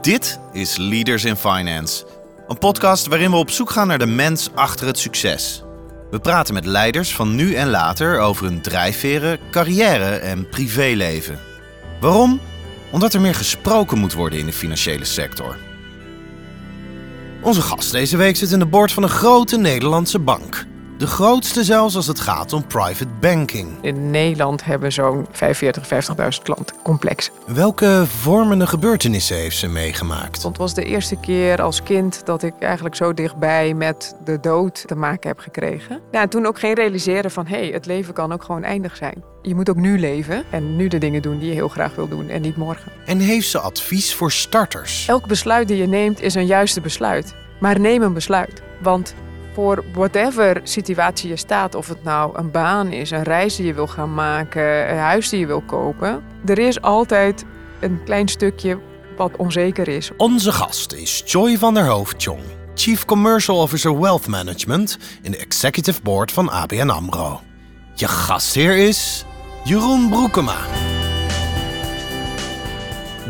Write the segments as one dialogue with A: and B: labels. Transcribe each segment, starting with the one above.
A: Dit is Leaders in Finance, een podcast waarin we op zoek gaan naar de mens achter het succes. We praten met leiders van nu en later over hun drijfveren, carrière en privéleven. Waarom? Omdat er meer gesproken moet worden in de financiële sector. Onze gast deze week zit in de boord van een grote Nederlandse bank. De grootste zelfs als het gaat om private banking.
B: In Nederland hebben zo'n 45, 50.000 klanten complex.
A: Welke vormende gebeurtenissen heeft ze meegemaakt?
B: Het was de eerste keer als kind dat ik eigenlijk zo dichtbij met de dood te maken heb gekregen. Ja, en toen ook geen realiseren van hé, hey, het leven kan ook gewoon eindig zijn. Je moet ook nu leven en nu de dingen doen die je heel graag wil doen en niet morgen.
A: En heeft ze advies voor starters?
B: Elk besluit die je neemt is een juiste besluit. Maar neem een besluit. Want voor whatever situatie je staat, of het nou een baan is, een reis die je wil gaan maken, een huis die je wil kopen, er is altijd een klein stukje wat onzeker is.
A: Onze gast is Joy van der Hoofdjong, Chief Commercial Officer Wealth Management in de Executive Board van ABN AMRO. Je gastheer is Jeroen Broekema.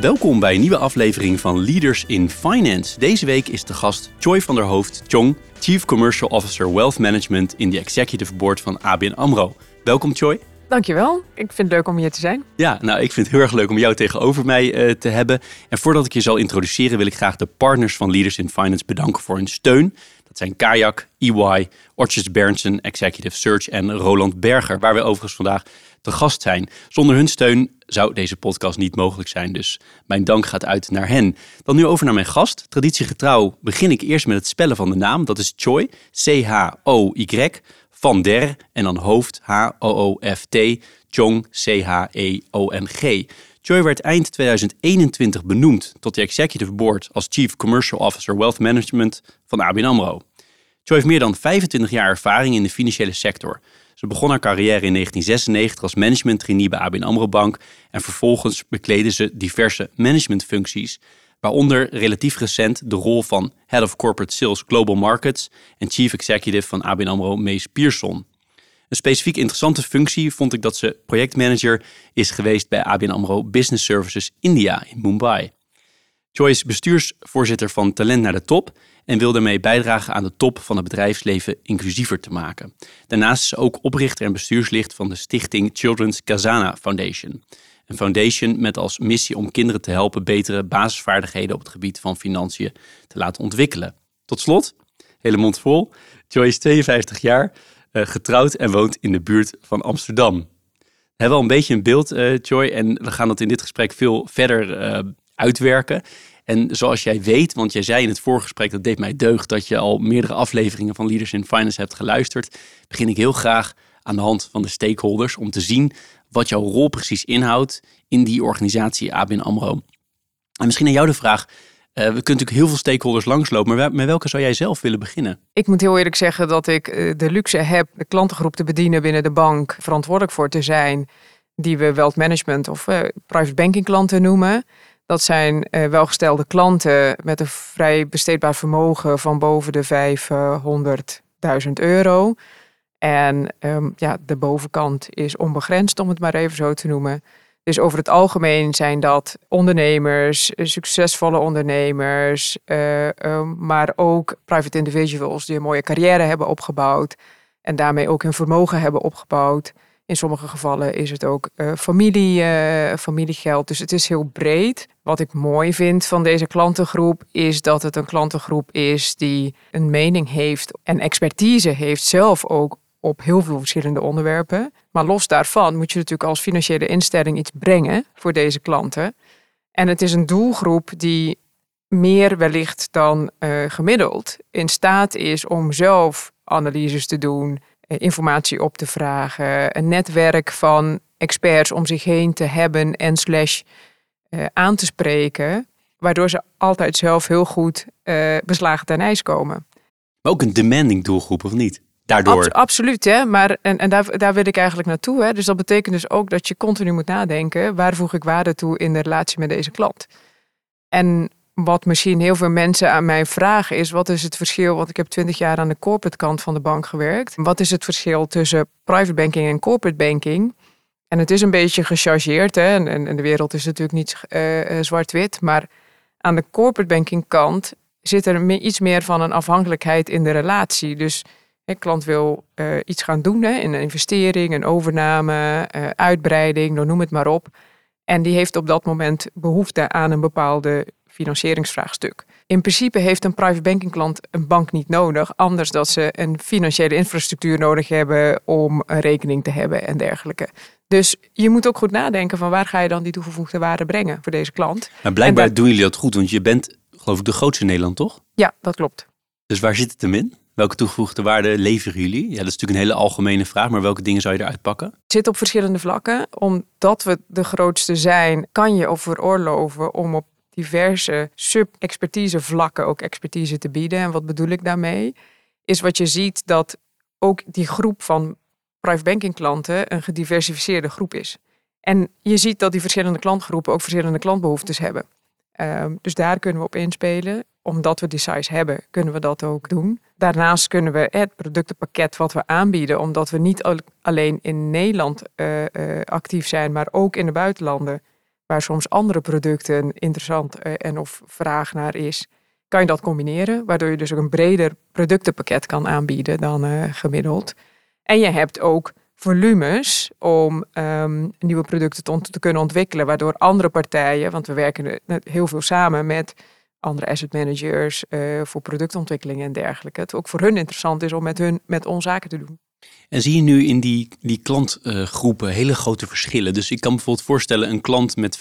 C: Welkom bij een nieuwe aflevering van Leaders in Finance. Deze week is de gast Joy van der Hoofd Chong, Chief Commercial Officer Wealth Management in de Executive Board van ABN AMRO. Welkom Joy.
B: Dankjewel. Ik vind het leuk om hier te zijn.
C: Ja, nou ik vind het heel erg leuk om jou tegenover mij uh, te hebben. En voordat ik je zal introduceren wil ik graag de partners van Leaders in Finance bedanken voor hun steun. Dat zijn Kayak, EY, Orchard Berndsen, Executive Search en Roland Berger, waar we overigens vandaag te gast zijn. Zonder hun steun zou deze podcast niet mogelijk zijn. Dus mijn dank gaat uit naar hen. Dan nu over naar mijn gast. Traditiegetrouw begin ik eerst met het spellen van de naam. Dat is Choi, C-H-O-Y, Van Der en dan hoofd H-O-O-F-T, Chong, C-H-E-O-N-G. Choi werd eind 2021 benoemd tot de Executive Board als Chief Commercial Officer Wealth Management van ABN AMRO. Choi heeft meer dan 25 jaar ervaring in de financiële sector. Ze begon haar carrière in 1996 als management trainee bij ABN AMRO Bank en vervolgens bekleedde ze diverse managementfuncties, waaronder relatief recent de rol van Head of Corporate Sales Global Markets en Chief Executive van ABN AMRO Mees Pierson. Een specifiek interessante functie vond ik dat ze projectmanager is geweest bij ABN AMRO Business Services India in Mumbai. Joyce bestuursvoorzitter van Talent naar de Top en wil daarmee bijdragen aan de top van het bedrijfsleven inclusiever te maken. Daarnaast is ze ook oprichter en bestuurslid van de stichting Children's Kazana Foundation. Een foundation met als missie om kinderen te helpen betere basisvaardigheden op het gebied van financiën te laten ontwikkelen. Tot slot, hele mond vol, Joyce is 52 jaar, eh, getrouwd en woont in de buurt van Amsterdam. We hebben al een beetje een beeld, uh, Joy, en we gaan dat in dit gesprek veel verder uh, uitwerken. En zoals jij weet, want jij zei in het voorgesprek, dat deed mij deugd, dat je al meerdere afleveringen van Leaders in Finance hebt geluisterd, begin ik heel graag aan de hand van de stakeholders om te zien wat jouw rol precies inhoudt in die organisatie ABN AMRO. En misschien aan jou de vraag, uh, we kunnen natuurlijk heel veel stakeholders langslopen, maar met welke zou jij zelf willen beginnen?
B: Ik moet heel eerlijk zeggen dat ik eh, de luxe heb de klantengroep te bedienen binnen de bank, verantwoordelijk voor te zijn, die we wealth management of uh, private banking klanten noemen. Dat zijn uh, welgestelde klanten met een vrij besteedbaar vermogen van boven de 500.000 euro. En um, ja, de bovenkant is onbegrensd, om het maar even zo te noemen. Dus over het algemeen zijn dat ondernemers, succesvolle ondernemers, uh, um, maar ook private individuals die een mooie carrière hebben opgebouwd en daarmee ook hun vermogen hebben opgebouwd. In sommige gevallen is het ook uh, familie, uh, familiegeld. Dus het is heel breed. Wat ik mooi vind van deze klantengroep is dat het een klantengroep is die een mening heeft en expertise heeft zelf ook op heel veel verschillende onderwerpen. Maar los daarvan moet je natuurlijk als financiële instelling iets brengen voor deze klanten. En het is een doelgroep die meer wellicht dan uh, gemiddeld in staat is om zelf analyses te doen, eh, informatie op te vragen, een netwerk van experts om zich heen te hebben en slash uh, aan te spreken, waardoor ze altijd zelf heel goed uh, beslagen ten ijs komen.
C: Maar ook een demanding doelgroep, of niet? Daardoor. Abs
B: absoluut, hè? maar en, en daar, daar wil ik eigenlijk naartoe. Hè? Dus dat betekent dus ook dat je continu moet nadenken: waar voeg ik waarde toe in de relatie met deze klant? En wat misschien heel veel mensen aan mij vragen is: wat is het verschil? Want ik heb twintig jaar aan de corporate kant van de bank gewerkt. Wat is het verschil tussen private banking en corporate banking? En het is een beetje gechargeerd, hè? En, en de wereld is natuurlijk niet uh, zwart-wit, maar Aan de corporate banking kant zit er iets meer van een afhankelijkheid in de relatie. Dus een klant wil uh, iets gaan doen hè, in een investering, een overname, uitbreiding, noem het maar op. En die heeft op dat moment behoefte aan een bepaalde financieringsvraagstuk. In principe heeft een private banking klant een bank niet nodig, anders dat ze een financiële infrastructuur nodig hebben om een rekening te hebben en dergelijke. Dus je moet ook goed nadenken van waar ga je dan die toegevoegde waarde brengen voor deze klant.
C: Maar blijkbaar doen jullie dat goed, want je bent geloof ik de grootste in Nederland, toch?
B: Ja, dat klopt.
C: Dus waar zit het hem in? Welke toegevoegde waarde leveren jullie? Ja, dat is natuurlijk een hele algemene vraag, maar welke dingen zou je eruit pakken? Het
B: zit op verschillende vlakken. Omdat we de grootste zijn, kan je ook veroorloven om op diverse sub-expertise vlakken ook expertise te bieden. En wat bedoel ik daarmee? Is wat je ziet dat ook die groep van private banking klanten een gediversifieerde groep is. En je ziet dat die verschillende klantgroepen ook verschillende klantbehoeftes hebben. Ehm, dus daar kunnen we op inspelen. Omdat we die size hebben, kunnen we dat ook doen. Daarnaast kunnen we het productenpakket wat we aanbieden, omdat we niet alleen in Nederland uh, uh, actief zijn, maar ook in de buitenlanden, waar soms andere producten interessant uh, en of vraag naar is, kan je dat combineren, waardoor je dus ook een breder productenpakket kan aanbieden dan gemiddeld. En je hebt ook volumes om um, nieuwe producten te, te, kunnen ontwikkelen, waardoor andere partijen, want we werken heel veel samen met andere asset managers uh, voor productontwikkeling en dergelijke, het ook voor hun interessant is om met, hun, met ons zaken te doen.
C: En zie je nu in die, die klantgroepen hele grote verschillen? Dus ik kan bijvoorbeeld voorstellen een klant met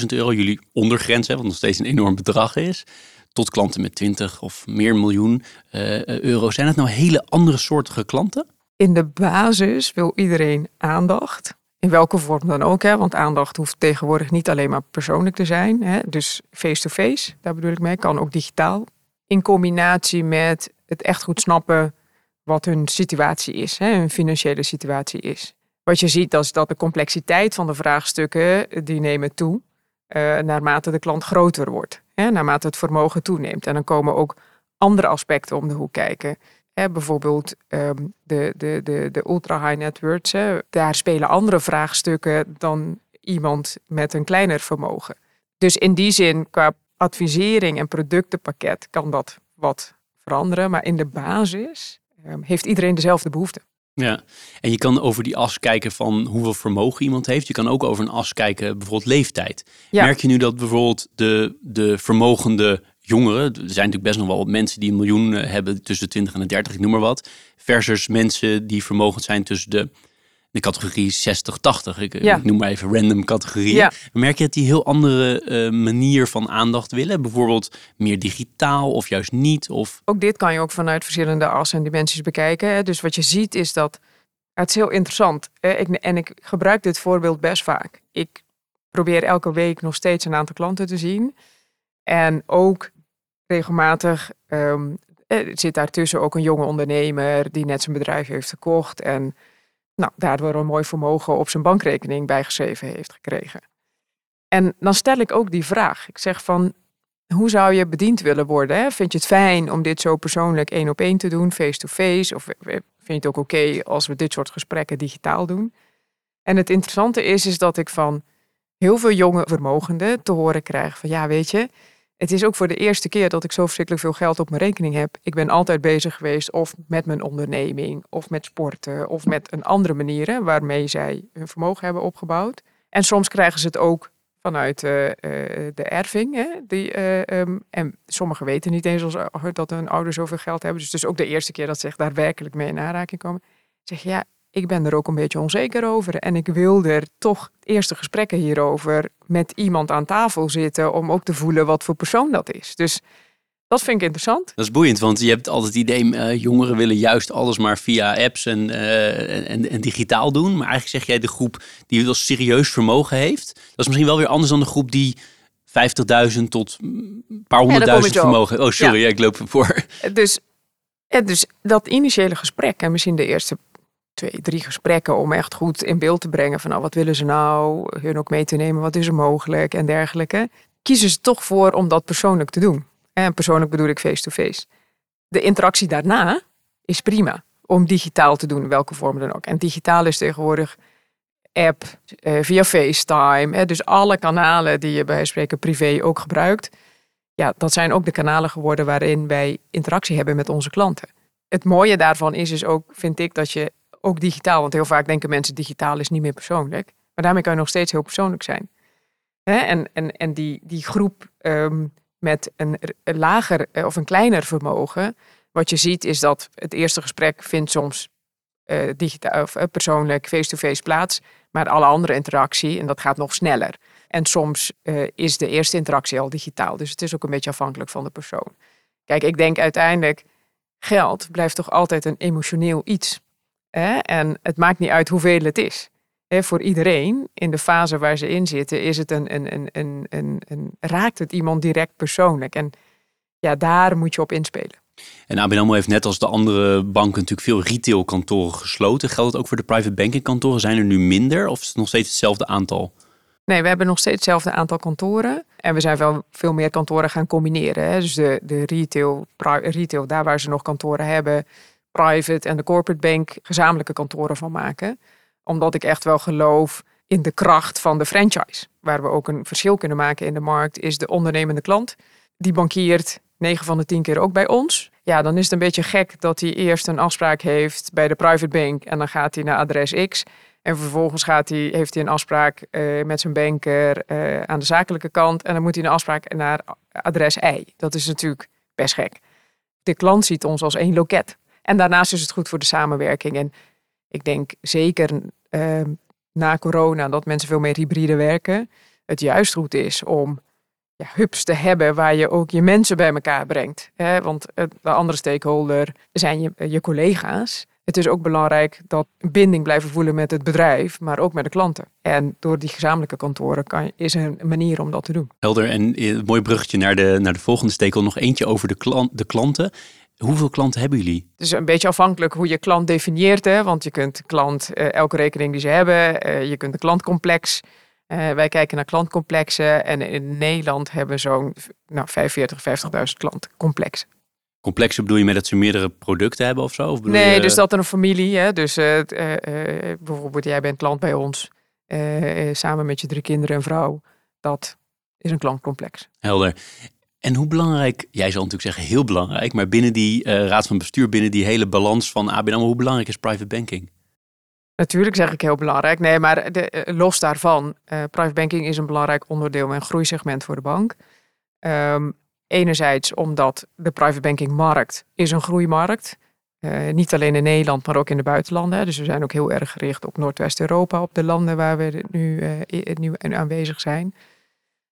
C: 500.000 euro, jullie ondergrens, hè, wat nog steeds een enorm bedrag is, tot klanten met 20 of meer miljoen uh, euro. Zijn het nou hele andere soortige klanten?
B: in de basis wil iedereen aandacht. In welke vorm dan ook, hè? want aandacht hoeft tegenwoordig niet alleen maar persoonlijk te zijn. Hè? Dus face-to-face, daar bedoel ik mee, kan ook digitaal. In combinatie met het echt goed snappen wat hun situatie is, hè? hun financiële situatie is. Wat je ziet is dat de complexiteit van de vraagstukken, die nemen toe uh, naarmate de klant groter wordt. Hè? Naarmate het vermogen toeneemt. En dan komen ook andere aspecten om de hoek kijken bijvoorbeeld um, de, de, de, de ultra-high hè, daar spelen andere vraagstukken dan iemand met een kleiner vermogen. Dus in die zin, qua advisering en productenpakket, kan dat wat veranderen. Maar in de basis heeft iedereen dezelfde behoefte.
C: Ja, en je kan over die as kijken van hoeveel vermogen iemand heeft. Je kan ook over een as kijken, bijvoorbeeld leeftijd. Merk je nu dat bijvoorbeeld de, de vermogende jongeren, er zijn natuurlijk best nog wel mensen die een miljoen eh, hebben tussen de 20 en de 30, ik noem maar wat. Versus mensen die vermogend zijn tussen de, de categorie 60, 80. Ik, ik noem maar even random categorieën. Ja. Merk je dat die heel andere uh, manier van aandacht willen? Bijvoorbeeld meer digitaal of juist niet? Of...
B: Ook dit kan je ook vanuit verschillende assen en dimensies bekijken. Dus wat je ziet is dat, het is heel interessant. Ik, en ik gebruik dit voorbeeld best vaak. Ik probeer elke week nog steeds een aantal klanten te zien. En ook regelmatig um, zit daartussen ook een jonge ondernemer die net zijn bedrijf heeft verkocht en nou, daardoor een mooi vermogen op zijn bankrekening bijgeschreven heeft gekregen. En dan stel ik ook die vraag. Ik zeg van, hoe zou je bediend willen worden? Hè? Vind je het fijn om dit zo persoonlijk één op één te doen, face-to-face? Of vind je het ook oké als we dit soort gesprekken digitaal doen? En het interessante is, is dat ik van heel veel jonge vermogenden te horen krijg van, ja weet je, het is ook voor de eerste keer dat ik zo verschrikkelijk veel geld op mijn rekening heb. Ik ben altijd bezig geweest of met mijn onderneming, of met sporten, of met een andere manier waarmee zij hun vermogen hebben opgebouwd. En soms krijgen ze het ook vanuit uh, de erving. Hè, die, uh, um, en sommigen weten niet eens dat hun ouders zoveel geld hebben. Dus het is ook de eerste keer dat ze daar werkelijk mee in aanraking komen. Zeg ja, ik ben er ook een beetje onzeker over. En ik wil er toch eerste gesprekken hierover met iemand aan tafel zitten. Om ook te voelen wat voor persoon dat is. Dus dat vind ik interessant.
C: Dat is boeiend, want je hebt altijd het idee, uh, jongeren willen juist alles maar via apps en, uh, en, en, digitaal doen. Maar eigenlijk zeg jij de groep die wel serieus vermogen heeft. Dat is misschien wel weer anders dan de groep die 50.000 tot een paar honderdduizend ja, vermogen. Oh, sorry, ja. ik loop voor.
B: Dus, dus dat initiële gesprek en misschien de eerste twee, drie gesprekken om echt goed in beeld te brengen van nou, wat willen ze nou, hun ook mee te nemen, wat is er mogelijk en dergelijke. Kiezen ze toch voor om dat persoonlijk te doen. En persoonlijk bedoel ik face-to-face. De interactie daarna is prima om digitaal te doen, welke vorm dan ook. En digitaal is tegenwoordig app, eh, via FaceTime. Dus alle kanalen die je bij spreken privé ook gebruikt. ja, dat zijn ook de kanalen geworden waarin wij interactie hebben met onze klanten. Het mooie daarvan is dus ook, vind ik, dat je ook digitaal, want heel vaak denken mensen digitaal is niet meer persoonlijk, maar daarmee kan je nog steeds heel persoonlijk zijn. Hè? En, en, en die, die groep ehm, met een, lager eh, of een kleiner vermogen, wat je ziet is dat het eerste gesprek vindt soms uh, digitaal of uh, persoonlijk face-to-face plaats, maar alle andere interactie, en dat gaat nog sneller. En soms is de eerste interactie al digitaal. Dus het is ook een beetje afhankelijk van de persoon. Kijk, ik denk uiteindelijk, geld blijft toch altijd een emotioneel iets. Hè? En het maakt niet uit hoeveel het is. Hè, voor iedereen, in de fase waar ze in zitten, is het een, een, een, een, raakt het iemand direct persoonlijk. En ja, daar moet je op inspelen.
C: En ABN AMRO heeft net als de andere banken natuurlijk veel retailkantoren gesloten. Geldt het ook voor de private banking kantoren? Zijn er nu minder of is het nog steeds hetzelfde aantal?
B: Nee, we hebben nog steeds hetzelfde aantal kantoren. En we zijn wel veel meer kantoren gaan combineren. Hè. Dus de, de retail, retail, daar waar ze nog kantoren hebben, private en de corporate bank gezamenlijke kantoren van maken. Omdat ik echt wel geloof in de kracht van de franchise. Waar we ook een verschil kunnen maken in de markt, is de ondernemende klant. Die bankiert 9 van de 10 keer ook bij ons. Ja, dan is het een beetje gek dat hij eerst een afspraak heeft bij de private bank en dan gaat hij naar adres X. En vervolgens gaat hij, heeft hij een afspraak uh, met zijn banker uh, aan de zakelijke kant. En dan moet hij een afspraak naar adres Y. Dat is natuurlijk best gek. De klant ziet ons als één loket. En daarnaast is het goed voor de samenwerking. En ik denk zeker uh, na corona dat mensen veel meer hybride werken. Het juist goed is om ja, hubs te hebben waar je ook je mensen bij elkaar brengt. Hè? Want de andere stakeholder zijn je, je collega's. Het is ook belangrijk dat binding blijven voelen met het bedrijf, maar ook met de klanten. En door die gezamenlijke kantoren kan, is een manier om dat te doen.
C: Helder. En een mooi bruggetje naar de, naar de volgende stekel. Nog eentje over de, klant, de klanten. Hoeveel klanten hebben jullie?
B: Het is een beetje afhankelijk hoe je klant definieert. Hè? Want je kunt klant, uh, elke rekening die ze hebben, uh, je kunt een klantcomplex. Uh, wij kijken naar klantcomplexen en in Nederland hebben zo'n nou, 45, 50.000 klantcomplexen.
C: Complexen bedoel je met dat ze meerdere producten hebben of zo? Of
B: nee,
C: je...
B: dus dat er een familie, hè, dus bijvoorbeeld jij bent klant bij ons, samen met je drie kinderen en vrouw, dat is een klantcomplex.
C: Helder. En hoe belangrijk, jij zal natuurlijk zeggen heel belangrijk, maar binnen die raad van bestuur, binnen die hele balans van ABN AMRO, hoe belangrijk is private banking?
B: Natuurlijk zeg ik heel belangrijk. Nee, maar de, los daarvan, private banking is een belangrijk onderdeel en groeisegment voor de bank. Um, Enerzijds omdat de private banking markt is een groeimarkt. Uh, niet alleen in Nederland, maar ook in de buitenlanden. Dus we zijn ook heel erg gericht op Noordwest-Europa, op de landen waar we nu, nu aanwezig zijn.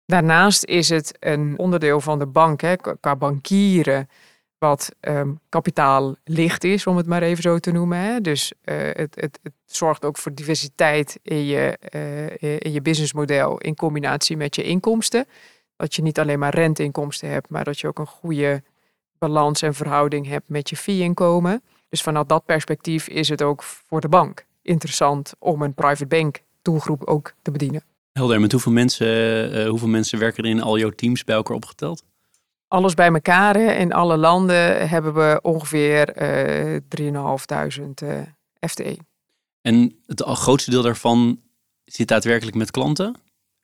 B: Daarnaast is het een onderdeel van de bank, hè, qua bankieren, wat um, kapitaallicht is, om het maar even zo te noemen. Hè. Dus uh, het, het, het, zorgt ook voor diversiteit in je, in je businessmodel in combinatie met je inkomsten dat je niet alleen maar renteinkomsten hebt, maar dat je ook een goede balans en verhouding hebt met je fee-inkomen. Dus vanuit dat perspectief is het ook voor de bank interessant om een private bank doelgroep ook te bedienen.
C: Helder, met hoeveel mensen, uh, hoeveel mensen werken er in al jouw teams bij elkaar opgeteld?
B: Alles bij elkaar. In alle landen hebben we ongeveer uh, 3.500 uh, FTE.
C: En het grootste deel daarvan zit daadwerkelijk met klanten?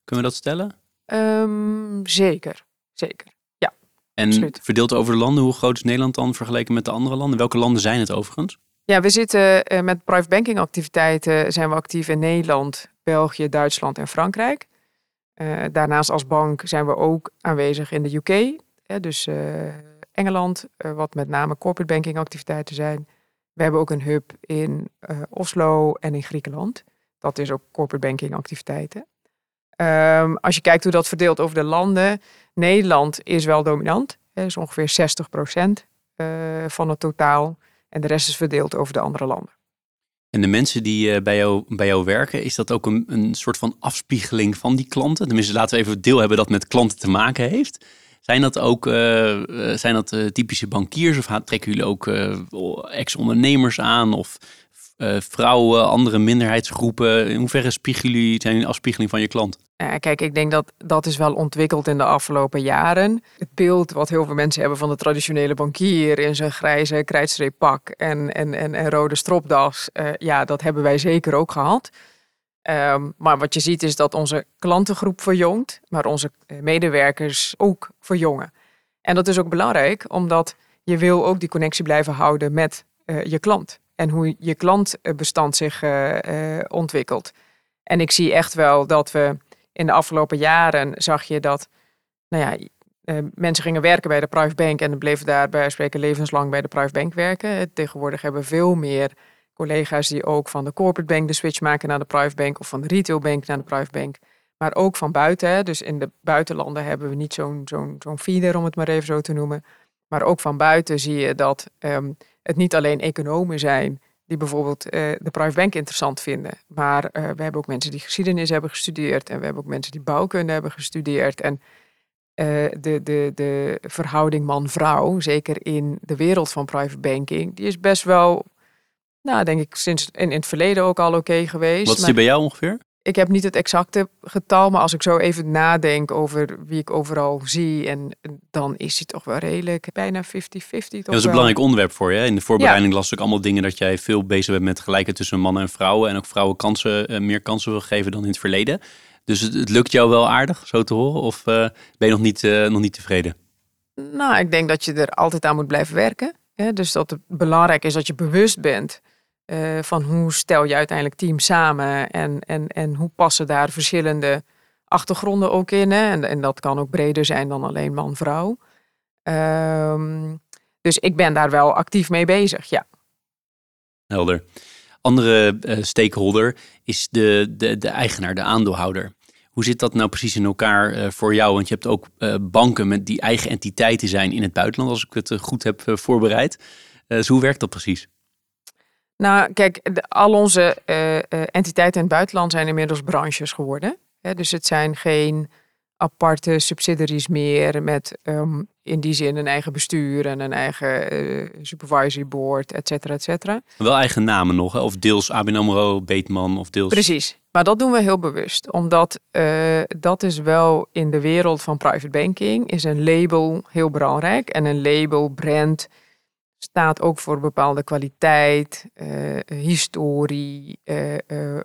C: Kunnen we dat stellen?
B: Um, zeker, zeker. Ja.
C: En absoluut. verdeeld over de landen, hoe groot is Nederland dan vergeleken met de andere landen? Welke landen zijn het overigens?
B: Ja, we zitten uh, met private banking activiteiten zijn we actief in Nederland, België, Duitsland en Frankrijk. Uh, daarnaast als bank zijn we ook aanwezig in de UK, hè, dus uh, Engeland, wat met name corporate banking activiteiten zijn. We hebben ook een hub in Oslo en in Griekenland. Dat is ook corporate banking activiteiten. Um, als je kijkt hoe dat verdeelt over de landen, Nederland is wel dominant. Dat is ongeveer 60 procent uh, van het totaal. En de rest is verdeeld over de andere landen.
C: En de mensen die uh, bij, jou, bij jou werken, is dat ook een, een soort van afspiegeling van die klanten? Tenminste, laten we even deel hebben dat met klanten te maken heeft. Zijn dat ook uh, zijn dat, typische bankiers of trekken jullie ook ex-ondernemers aan? Of uh, vrouwen, andere minderheidsgroepen? In hoeverre spiegelen jullie, zijn een afspiegeling van je klant?
B: Kijk, ik denk dat dat is wel ontwikkeld in de afgelopen jaren. Het beeld wat heel veel mensen hebben van de traditionele bankier in zijn grijze krijtstreeppak en, en, en, rode stropdas, uh, ja, dat hebben wij zeker ook gehad. Um, maar wat je ziet is dat onze klantengroep verjongt, maar onze medewerkers ook verjongen. En dat is ook belangrijk, omdat je wil ook die connectie blijven houden met je klant. En hoe je klantbestand zich ontwikkelt. En ik zie echt wel dat we in de afgelopen jaren zag je dat nou ja, uh, mensen gingen werken bij de private bank en bleven daar bij spreken levenslang bij de private bank werken. Tegenwoordig hebben veel meer collega's die ook van de corporate bank de switch maken naar de private bank of van de retail bank naar de private bank. Maar ook van buiten. Dus in de buitenlanden hebben we niet zo'n zo'n feeder, om het maar even zo te noemen. Maar ook van buiten zie je dat um, het niet alleen economen zijn die bijvoorbeeld uh, de private bank interessant vinden. Maar uh, we hebben ook mensen die geschiedenis hebben gestudeerd. En we hebben ook mensen die bouwkunde hebben gestudeerd. En uh, de, de, de verhouding man-vrouw, zeker in de wereld van private banking, die is best wel, nou denk ik, sinds in, in het verleden ook al oké geweest.
C: Wat is die bij jou ongeveer?
B: Ik heb niet het exacte getal, maar als ik zo even nadenk over wie ik overal zie, en dan is hij toch wel redelijk bijna 50-50.
C: Dat is een belangrijk onderwerp voor je. In de voorbereiding las ik allemaal dingen dat jij veel bezig bent met gelijkheid tussen mannen en vrouwen. En ook vrouwen kansen, eh, meer kansen wil geven dan in het verleden. Dus het, lukt jou wel aardig, zo te horen? Of uh, ben je nog niet, uh, nog niet tevreden?
B: Nou, ik denk dat je er altijd aan moet blijven werken. Hè? Dus dat het belangrijk is dat je bewust bent uh, van hoe stel je uiteindelijk team samen en, en, en hoe passen daar verschillende achtergronden ook in. Hè? En, en dat kan ook breder zijn dan alleen man-vrouw. Um, dus ik ben daar wel actief mee bezig, ja.
C: Helder. Andere uh, stakeholder is de, de, de eigenaar, de aandeelhouder. Hoe zit dat nou precies in elkaar uh, voor jou? Want je hebt ook banken met die eigen entiteiten zijn in het buitenland, als ik het goed heb voorbereid. dus hoe werkt dat precies?
B: Nou, kijk, de, al onze uh, uh, entiteiten in het buitenland zijn inmiddels branches geworden. Hè? Dus het zijn geen aparte subsidiaries meer met um, in die zin een eigen bestuur en een eigen uh, supervisory board, et cetera, et cetera.
C: Wel eigen namen nog, hè? of deels ABN AMRO, Beetman of deels...
B: Precies, maar dat doen we heel bewust. Omdat dat is wel in de wereld van private banking, is een label heel belangrijk. En een label, brand staat ook voor bepaalde kwaliteit, uh, historie, uh, uh,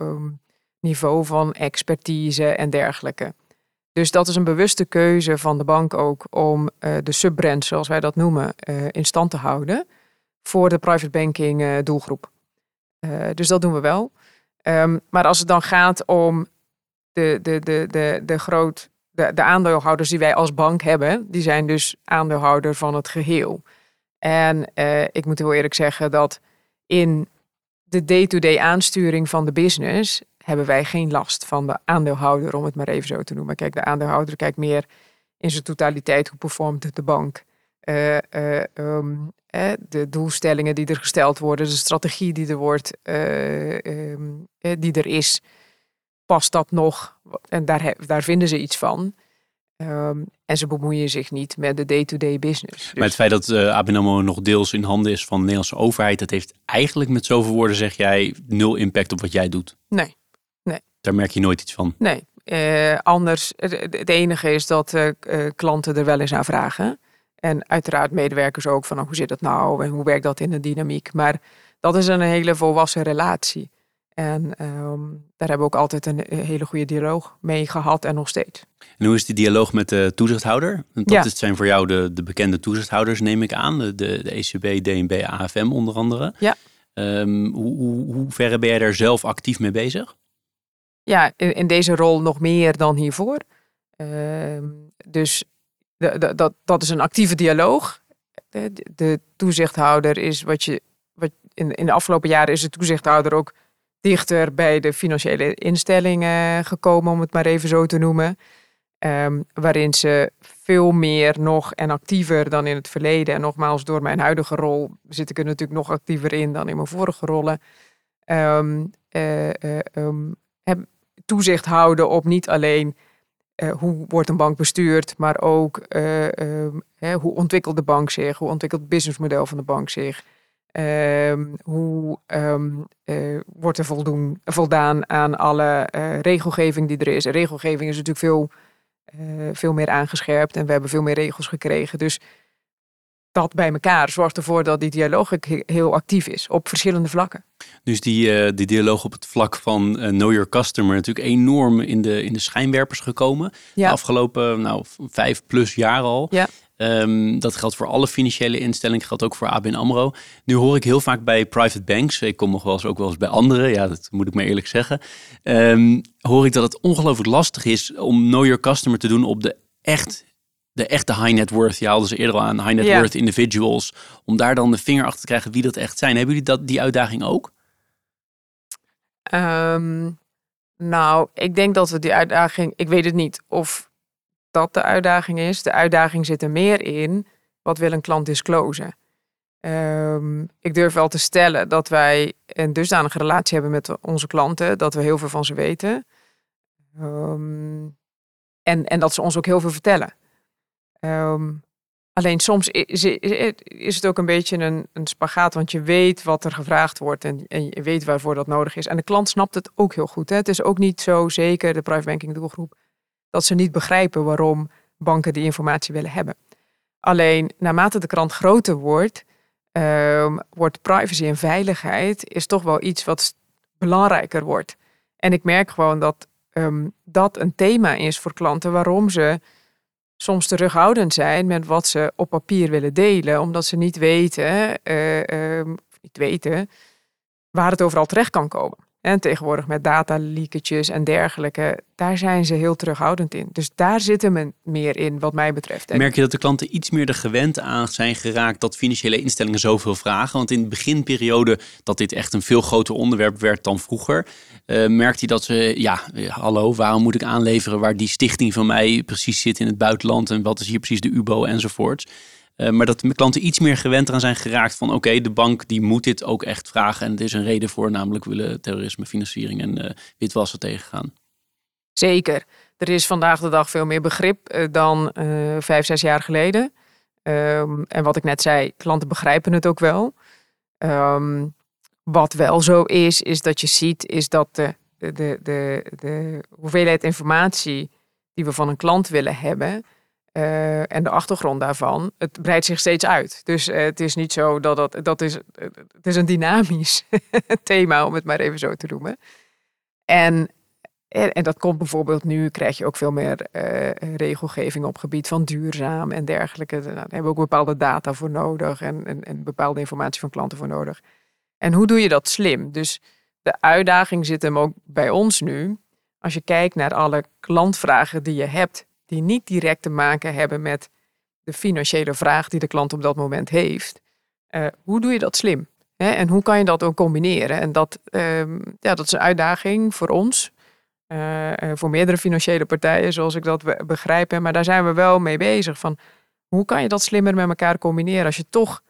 B: um, niveau van expertise en dergelijke. Dus dat is een bewuste keuze van de bank ook om de subbrand, zoals wij dat noemen, in stand te houden voor de private banking doelgroep. dus dat doen we wel. Um, maar als het dan gaat om de, de, de, de, de, groot, de, de aandeelhouders die wij als bank hebben, die zijn dus aandeelhouder van het geheel. En uh, ik moet heel eerlijk zeggen dat in de day-to-day aansturing van de business hebben wij geen last van de aandeelhouder, om het maar even zo te noemen. Kijk, de aandeelhouder kijkt meer in zijn totaliteit hoe performt de bank. Uh, uh, um, de doelstellingen die er gesteld worden, de strategie die er wordt, um, die er is, past dat nog? En daar, daar vinden ze iets van. Um, en ze bemoeien zich niet met de day-to-day business.
C: Dus... Maar het feit dat uh, eh, ABN AMRO nog deels in handen is van de Nederlandse overheid... dat heeft eigenlijk met zoveel woorden, zeg jij, nul impact op wat jij doet?
B: Nee, nee.
C: Daar merk je nooit iets van?
B: Nee. Uh, anders, het enige is dat uh, klanten er wel eens aan vragen. En uiteraard medewerkers ook van oh, hoe zit dat nou en hoe werkt dat in de dynamiek. Maar dat is een hele volwassen relatie. En um, daar hebben we ook altijd een hele goede dialoog mee gehad en nog steeds.
C: En hoe is die dialoog met de toezichthouder? Want dat ja. zijn voor jou de, de bekende toezichthouders, neem ik aan. De, de, de ECB, DNB, AFM onder andere.
B: Ja.
C: Um, hoe, hoe, hoe verre ben jij daar zelf actief mee bezig?
B: Ja, in, in deze rol nog meer dan hiervoor. Uh, dus de, de, dat, dat is een actieve dialoog. De, de toezichthouder is wat je. Wat in, in de afgelopen jaren is de toezichthouder ook dichter bij de financiële instellingen gekomen, om het maar even zo te noemen. Um, waarin ze veel meer nog en actiever dan in het verleden. En nogmaals, door mijn huidige rol zit ik er natuurlijk nog actiever in dan in mijn vorige rollen. Um, uh, uh, um, toezicht houden op niet alleen uh, hoe wordt een bank bestuurd, maar ook hoe ontwikkelt de bank zich, hoe ontwikkelt het businessmodel van de bank zich. Um, hoe um, uh, wordt er voldoen, voldaan aan alle uh, regelgeving die er is? regelgeving is natuurlijk veel, uh, veel meer aangescherpt en we hebben veel meer regels gekregen. Dus dat bij elkaar zorgt ervoor dat die dialoog heel actief is op verschillende vlakken.
C: Dus die, die dialoog op het vlak van Know Your Customer natuurlijk enorm in de, in de schijnwerpers gekomen. De afgelopen nou, vijf plus jaar al.
B: Ja.
C: Um, dat geldt voor alle financiële instellingen, geldt ook voor ABN AMRO. Nu hoor ik heel vaak bij private banks, ik kom nog wel eens ook wel eens bij anderen, ja, dat moet ik maar eerlijk zeggen. Um, hoor ik dat het ongelooflijk lastig is om Know Your Customer te doen op de echt de echte high net worth, je haalde ze eerder al aan, high net worth individuals, om daar dan de vinger achter te krijgen wie dat echt zijn. Hebben jullie dat, die uitdaging ook?
B: Um, nou, ik denk dat we die uitdaging, ik weet het niet of dat de uitdaging is. De uitdaging zit er meer in, wat wil een klant disclosen? Um, ik durf wel te stellen dat wij een dusdanige relatie hebben met onze klanten, dat we heel veel van ze weten. Um, en, en dat ze ons ook heel veel vertellen. Um, alleen soms is, is, het ook een beetje een, een spagaat, want je weet wat er gevraagd wordt en, en, je weet waarvoor dat nodig is. En de klant snapt het ook heel goed. Hè? Het is ook niet zo zeker, de private banking doelgroep, dat ze niet begrijpen waarom banken die informatie willen hebben. Alleen naarmate de krant groter wordt, um, wordt privacy en veiligheid is toch wel iets wat belangrijker wordt. En ik merk gewoon dat um, dat een thema is voor klanten waarom ze soms terughoudend zijn met wat ze op papier willen delen, omdat ze niet weten, uh, niet weten waar het overal terecht kan komen. En tegenwoordig met dataleaketjes en dergelijke, daar zijn ze heel terughoudend in. Dus daar zitten we meer in, wat mij betreft.
C: Merk je dat de klanten iets meer de gewend aan zijn geraakt dat financiële instellingen zoveel vragen? Want in de beginperiode dat dit echt een veel groter onderwerp werd dan vroeger, uh, merkt hij dat ze, ja, hallo, waarom moet ik aanleveren waar die stichting van mij precies zit in het buitenland en wat is hier precies de UBO enzovoorts. Uh, maar dat klanten iets meer gewend eraan zijn geraakt van oké, de bank die moet dit ook echt vragen. En er is een reden voor, namelijk willen terrorisme, financiering en uh, witwassen tegengaan.
B: Zeker. Er is vandaag de dag veel meer begrip uh, dan vijf, zes jaar geleden. Um, en wat ik net zei, klanten begrijpen het ook wel. Um, wat wel zo is, is dat je ziet, is dat de, de, de, de hoeveelheid informatie die we van een klant willen hebben, uh, en de achtergrond daarvan, het breidt zich steeds uit. Dus uh, het is niet zo dat dat, dat is, het is een dynamisch thema, om het maar even zo te noemen. En, en, dat komt bijvoorbeeld nu, krijg je ook veel meer regelgeving op gebied van duurzaam en dergelijke. Nou, daar hebben we ook bepaalde data voor nodig en, en, en bepaalde informatie van klanten voor nodig. En hoe doe je dat slim? Dus de uitdaging zit hem ook bij ons nu. Als je kijkt naar alle klantvragen die je hebt, die niet direct te maken hebben met de financiële vraag die de klant op dat moment heeft. Uh, hoe doe je dat slim? Hè? En hoe kan je dat ook combineren? En dat, uh, ja, dat is een uitdaging voor ons. Uh, voor meerdere financiële partijen, zoals ik dat begrijp. Maar daar zijn we wel mee bezig. Van hoe kan je dat slimmer met elkaar combineren? Als je toch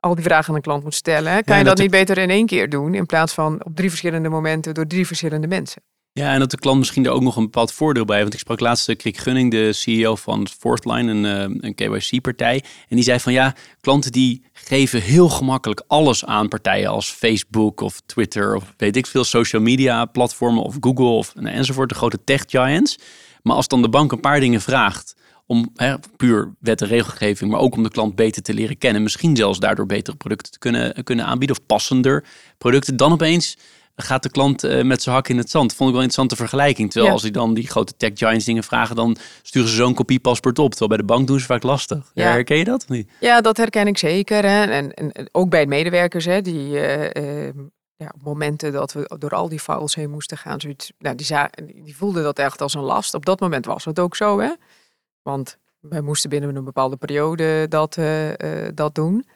B: al die vragen aan een klant moet stellen. Kan je dat, dat niet beter in één keer doen in plaats van op drie verschillende momenten door drie verschillende mensen?
C: Ja, en dat de klant misschien er ook nog een bepaald voordeel bij. Want ik sprak laatst Krik Gunning, de CEO van Fourthline, een, eh, een KYC-partij. En die zei van ja, klanten die geven heel gemakkelijk alles aan partijen als Facebook of Twitter of weet ik veel, social media platformen of Google of nou, enzovoort, de grote tech giants. Maar als dan de bank een paar dingen vraagt om hè, puur wet en regelgeving, maar ook om de klant beter te leren kennen. Misschien zelfs daardoor betere producten te kunnen, kunnen aanbieden of passender producten. Dan opeens gaat de klant uh, met zijn hak in het zand. Vond ik wel een interessante vergelijking. Terwijl als hij dan die grote tech giants dingen vragen, dan sturen ze zo'n kopie paspoort op. Terwijl bij de bank doen ze vaak lastig. Ja. Herken je dat of niet?
B: Ja, dat herken ik zeker. Hè. En, en, ook bij medewerkers, hè, die uh, ja, op momenten dat we door al die files heen moesten gaan, zoiets, nou, die, die voelden dat echt als een last. Op dat moment was het ook zo, hè? Want wij moesten binnen een bepaalde periode dat, uh, dat doen.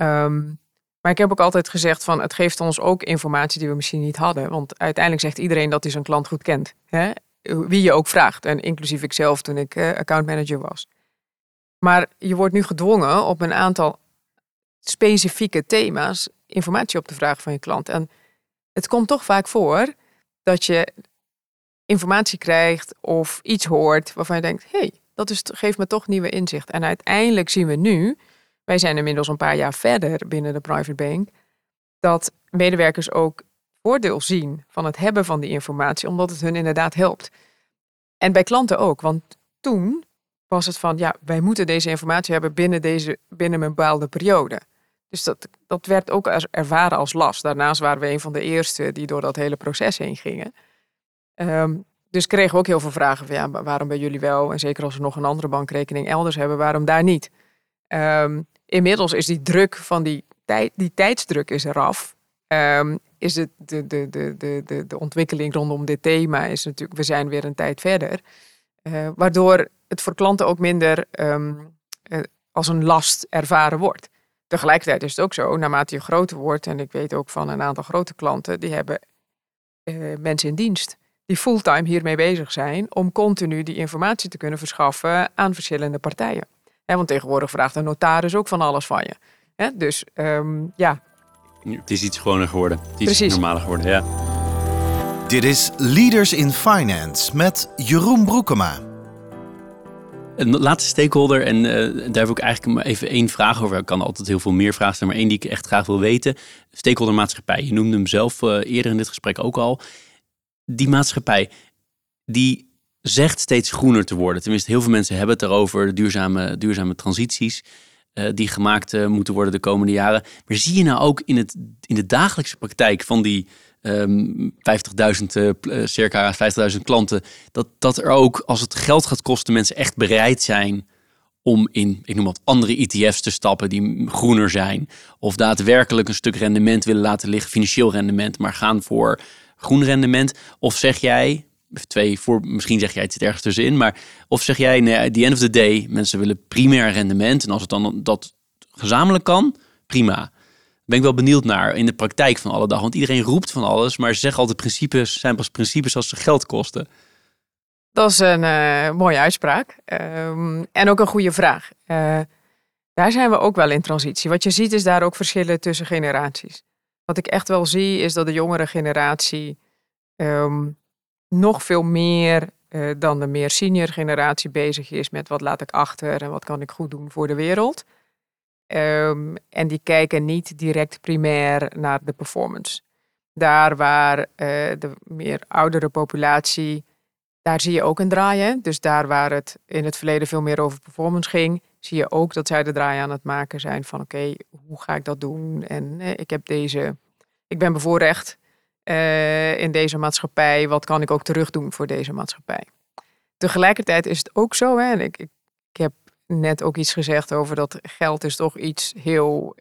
B: Um, maar ik heb ook altijd gezegd van het geeft ons ook informatie die we misschien niet hadden. Want uiteindelijk zegt iedereen dat hij zijn klant goed kent. Hè? Wie je ook vraagt. En inclusief ikzelf toen ik uh, accountmanager was. Maar je wordt nu gedwongen op een aantal specifieke thema's informatie op te vragen van je klant. En het komt toch vaak voor dat je informatie krijgt of iets hoort waarvan je denkt: hé, hey, dat geeft me toch nieuwe inzicht. En uiteindelijk zien we nu wij zijn inmiddels een paar jaar verder binnen de private bank, dat medewerkers ook voordeel zien van het hebben van die informatie, omdat het hun inderdaad helpt. En bij klanten ook, want toen was het van, ja, wij moeten deze informatie hebben binnen, deze, binnen een bepaalde periode. Dus dat, dat werd ook als, ervaren als last. Daarnaast waren we een van de eerste die door dat hele proces heen gingen. Ehm, dus kregen we ook heel veel vragen van, ja, waarom bij jullie wel? En zeker als we nog een andere bankrekening elders hebben, waarom daar niet? Um, inmiddels is die druk van die, tijd, die tijdsdruk is eraf. Um, is het de, de, de, de, de, ontwikkeling rondom dit thema is natuurlijk, we zijn weer een tijd verder. Uh, waardoor het voor klanten ook minder um, uh, als een last ervaren wordt. Tegelijkertijd is het ook zo, naarmate je groter wordt, en ik weet ook van een aantal grote klanten, die hebben uh, mensen in dienst die fulltime hiermee bezig zijn om continu die informatie te kunnen verschaffen aan verschillende partijen. He, want tegenwoordig vraagt een notaris ook van alles van je. He, dus um, ja.
C: Het is iets gewoner geworden. Het is Precies. iets normaler geworden, ja.
A: Dit is Leaders in Finance met Jeroen Broekema.
C: Een laatste stakeholder, en uh, daar heb ik eigenlijk maar even één vraag over. Ik kan altijd heel veel meer vragen stellen, maar één die ik echt graag wil weten. Stakeholder maatschappij. Je noemde hem zelf uh, eerder in dit gesprek ook al. Die maatschappij, die zegt steeds groener te worden. Tenminste, heel veel mensen hebben het erover, duurzame, duurzame transities uh, die gemaakt uh, moeten worden de komende jaren. Maar zie je nou ook in, het, in de dagelijkse praktijk van die um, 50.000, uh, circa 50.000 klanten, dat, dat er ook, als het geld gaat kosten, mensen echt bereid zijn om in, ik noem wat, andere ETF's te stappen die groener zijn. Of daadwerkelijk een stuk rendement willen laten liggen, financieel rendement, maar gaan voor groen rendement. Of zeg jij, twee voor, misschien zeg jij het ergens tussenin, maar of zeg jij, nee, at the end of the day, mensen willen primair rendement en als het dan dat gezamenlijk kan, prima. Ben ik wel benieuwd naar in de praktijk van alle dag, want iedereen roept van alles, maar ze zeggen altijd principes zijn pas principes als ze geld kosten.
B: Dat is een uh, mooie uitspraak um, en ook een goede vraag. Uh, daar zijn we ook wel in transitie. Wat je ziet is daar ook verschillen tussen generaties. Wat ik echt wel zie is dat de jongere generatie um, nog veel meer uh, dan de meer senior generatie bezig is met wat laat ik achter en wat kan ik goed doen voor de wereld. Um, en die kijken niet direct primair naar de performance. Daar waar uh, de meer oudere populatie, daar zie je ook een draaien. Dus daar waar het in het verleden veel meer over performance ging, zie je ook dat zij de draai aan het maken zijn van oké, hoe ga ik dat doen? En uh, ik heb deze, ik ben bevoorrecht uh, in deze maatschappij? Wat kan ik ook terug doen voor deze maatschappij? Tegelijkertijd is het ook zo, hè, en ik, ik, ik heb net ook iets gezegd over dat geld is toch iets heel,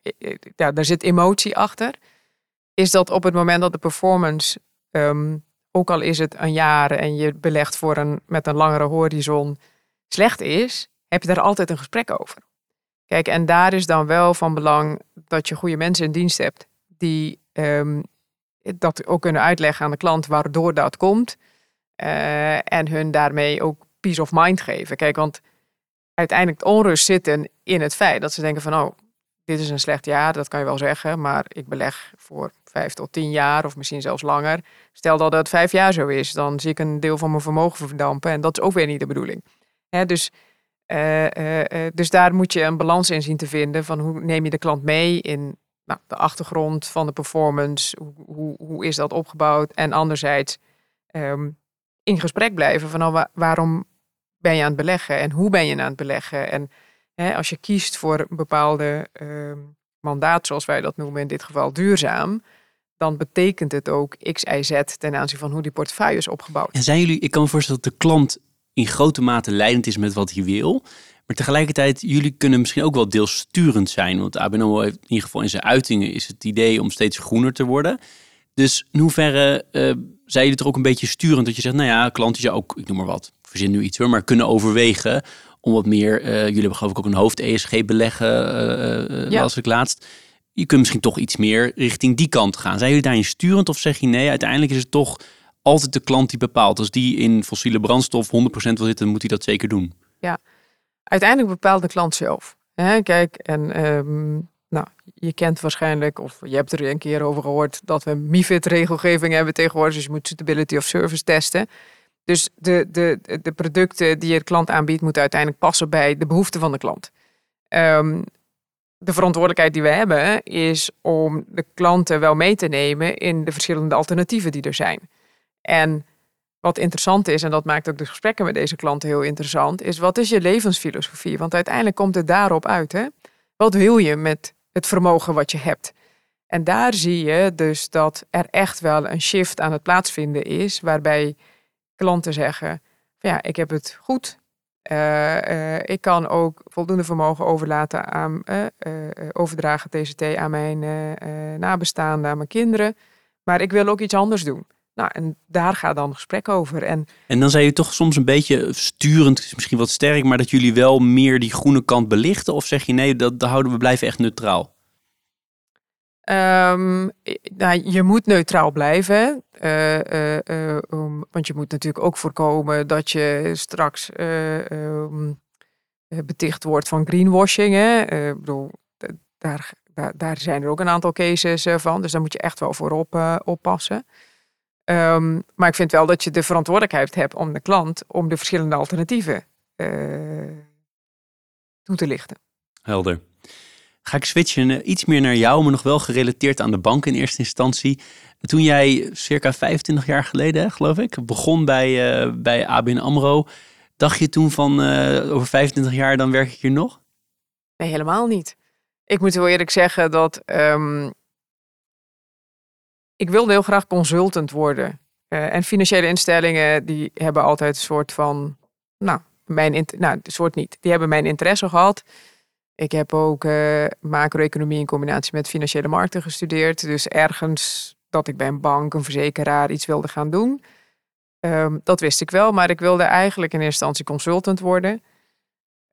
B: ja, daar zit emotie achter. Is dat op het moment dat de performance, um, ook al is het een jaar en je belegt voor een, met een langere horizon, slecht is, heb je daar altijd een gesprek over. Kijk, en daar is dan wel van belang dat je goede mensen in dienst hebt die um, dat ook kunnen uitleggen aan de klant waardoor dat komt. Uh, en hun daarmee ook peace of mind geven. Kijk, want uiteindelijk de onrust zit in het feit dat ze denken van, oh, dit is een slecht jaar, dat kan je wel zeggen, maar ik beleg voor vijf tot tien jaar of misschien zelfs langer. Stel dat het vijf jaar zo is, dan zie ik een deel van mijn vermogen verdampen en dat is ook weer niet de bedoeling. Hè, dus, uh, uh, dus daar moet je een balans in zien te vinden van hoe neem je de klant mee in nou, de achtergrond van de performance, hoe, hoe, is dat opgebouwd? En anderzijds um, in gesprek blijven van nou, waarom ben je aan het beleggen en hoe ben je aan het beleggen? En hè, als je kiest voor een bepaalde um, mandaat, zoals wij dat noemen, in dit geval duurzaam, dan betekent het ook X, Y, Z ten aanzien van hoe die portefeuille is opgebouwd.
C: En zijn jullie, ik kan me voorstellen dat de klant in grote mate leidend is met wat hij wil. Maar tegelijkertijd, jullie kunnen misschien ook wel deels sturend zijn. Want ABN heeft in ieder geval in zijn uitingen is het idee om steeds groener te worden. Dus in hoeverre uh, zijn jullie er ook een beetje sturend? Dat je zegt, nou ja, klanten je ook, ik noem maar wat, verzin nu iets hoor, maar kunnen overwegen om wat meer, uh, jullie hebben geloof ik ook een hoofd-ESG beleggen, uh, ja. las ik laatst. Je kunt misschien toch iets meer richting die kant gaan. Zijn jullie daarin sturend of zeg je nee, uiteindelijk is het toch altijd de klant die bepaalt. Als die in fossiele brandstof 100% wil zitten, moet hij dat zeker doen.
B: Ja, uiteindelijk bepaalt de klant zelf. Hè? Kijk, en um, nou, je kent waarschijnlijk, of je hebt er een keer over gehoord, dat we MIFID-regelgeving hebben tegenwoordig. Dus je moet suitability of service testen. Dus de, de, de producten die je klant aanbiedt, moeten uiteindelijk passen bij de behoeften van de klant. Um, de verantwoordelijkheid die we hebben is om de klanten wel mee te nemen in de verschillende alternatieven die er zijn. En wat interessant is, en dat maakt ook de gesprekken met deze klanten heel interessant, is wat is je levensfilosofie? Want uiteindelijk komt het daarop uit. Hè? Wat wil je met het vermogen wat je hebt? En daar zie je dus dat er echt wel een shift aan het plaatsvinden is, waarbij klanten zeggen: ja, ik heb het goed. Uh, uh, ik kan ook voldoende vermogen overlaten aan, uh, overdragen TCT aan mijn nabestaanden, aan mijn kinderen. Maar ik wil ook iets anders doen. Nou, en daar gaat dan gesprek over. En,
C: en dan zei je toch soms een beetje sturend, misschien wat sterk, maar dat jullie wel meer die groene kant belichten? Of zeg je nee, dat, dat houden we blijven echt neutraal?
B: Um, nou, je moet neutraal blijven. Uh, uh, uh, um, want je moet natuurlijk ook voorkomen dat je straks um, beticht wordt van greenwashing. Hè? ik bedoel, daar, daar, daar, zijn er ook een aantal cases van. Dus daar moet je echt wel voor op, oppassen. Maar ik vind wel dat je de verantwoordelijkheid hebt om de klant om de verschillende alternatieven toe te lichten.
C: Helder. Ga ik switchen eh, iets meer naar jou, maar nog wel gerelateerd aan de bank in eerste instantie. Toen jij circa 25 jaar geleden, geloof ik, begon bij, uh, bij ABN AMRO. Dacht je toen van uh, over 25 jaar dan werk ik hier nog?
B: Nee, helemaal niet. Ik moet wel eerlijk zeggen dat um, ik wilde heel graag consultant worden. Uh, en financiële instellingen die hebben altijd een soort van, nou, mijn, nou, soort niet. Die hebben mijn interesse gehad. Ik heb ook uh, macro-economie in combinatie met financiële markten gestudeerd. Dus ergens dat ik bij een bank, een verzekeraar iets wilde gaan doen. Um, dat wist ik wel, maar ik wilde eigenlijk in eerste instantie consultant worden.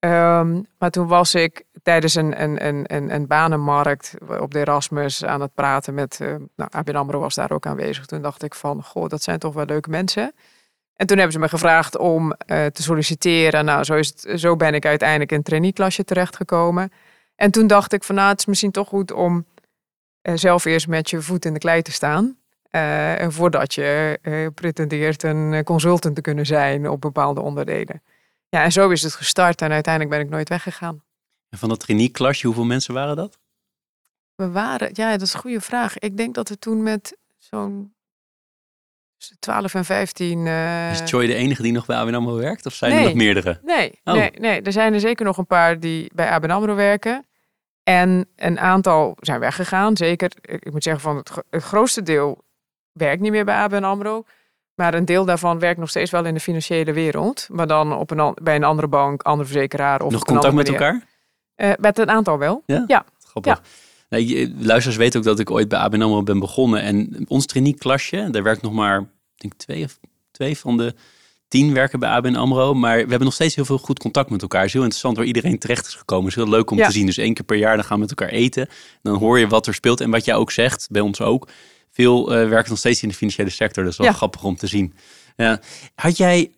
B: Um, maar toen was ik tijdens een, een, een, een, banenmarkt op de Erasmus aan het praten met, uh, nou, ABN AMRO was daar ook aanwezig. Toen dacht ik van, goh, dat zijn toch wel leuke mensen. En toen hebben ze me gevraagd om uh, te solliciteren. Nou, zo, is het, zo ben ik uiteindelijk in een traineeklasje terechtgekomen. En toen dacht ik van nou, het is misschien toch goed om uh, zelf eerst met je voet in de klei te staan. Voordat je pretendeert een consultant te kunnen zijn op bepaalde onderdelen. Ja, en zo is het gestart en uiteindelijk ben ik nooit weggegaan.
C: En van dat traineeklasje, hoeveel mensen waren dat?
B: We waren, ja, dat is een goede vraag. Ik denk dat we toen met zo'n 12 en 15. Uh...
C: Is Joy de enige die nog bij ABN AMRO werkt? Of zijn er nog meerdere?
B: Nee, oh. nee, nee, er zijn er zeker nog een paar die bij ABN AMRO werken. En een aantal zijn weggegaan. Zeker, ik moet zeggen van het, het grootste deel werkt niet meer bij ABN AMRO. Maar een deel daarvan werkt nog steeds wel in de financiële wereld. Maar dan op een, bij een andere bank, andere verzekeraar. Of
C: nog contact met elkaar?
B: Uh, met een aantal wel. Ja? Ja.
C: Grappig. Ja. Nee, luisteraars weten ook dat ik ooit bij ABN AMRO ben begonnen. En ons traineeklasje, daar werkt nog maar, ik denk twee of twee van de tien werken bij ABN AMRO. Maar we hebben nog steeds heel veel goed contact met elkaar. Het is heel interessant waar iedereen terecht is gekomen. Het is heel leuk om te zien. Dus één keer per jaar dan gaan we met elkaar eten. Dan hoor je wat er speelt. En wat jij ook zegt, bij ons ook. Veel uh, werken nog steeds in de financiële sector. Dat is wel ja. grappig om te zien. Had jij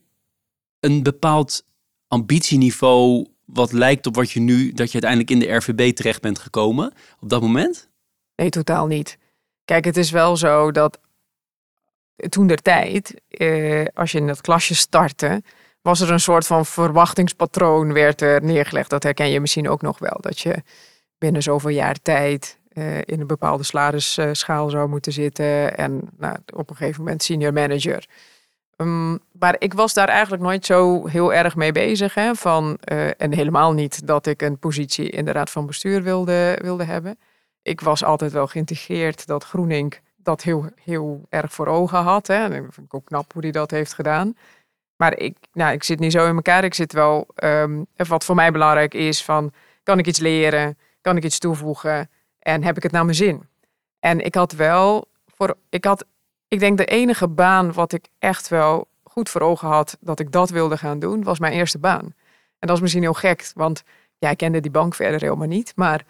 C: een bepaald ambitieniveau wat lijkt op wat je nu, dat je uiteindelijk in de RVB terecht bent gekomen op dat moment?
B: Nee, totaal niet. Kijk, het is wel zo dat toen der tijd, eh, als je in dat klasje startte, was er een soort van verwachtingspatroon werd er neergelegd. Dat herken je misschien ook nog wel. Dat je binnen zoveel jaar tijd uh, in een bepaalde salarisschaal zou moeten zitten. En nou, op een gegeven moment senior manager. Um, maar ik was daar eigenlijk nooit zo heel erg mee bezig. Hè, van, uh, en helemaal niet dat ik een positie in de raad van bestuur wilde, wilde hebben. Ik was altijd wel geïntegreerd dat Groening dat heel, heel erg voor ogen had. Hè. En ik vind ik ook knap hoe hij dat heeft gedaan. Maar ik, nou, ik zit niet zo in elkaar. Ik zit wel, um, wat voor mij belangrijk is, van kan ik iets leren? Kan ik iets toevoegen? En heb ik het naar mijn zin? En ik had wel, voor, ik had ik denk de enige baan wat ik echt wel goed voor ogen had dat ik dat wilde gaan doen, was mijn eerste baan. En dat is misschien heel gek, want ja, kende die bank verder helemaal niet. Maar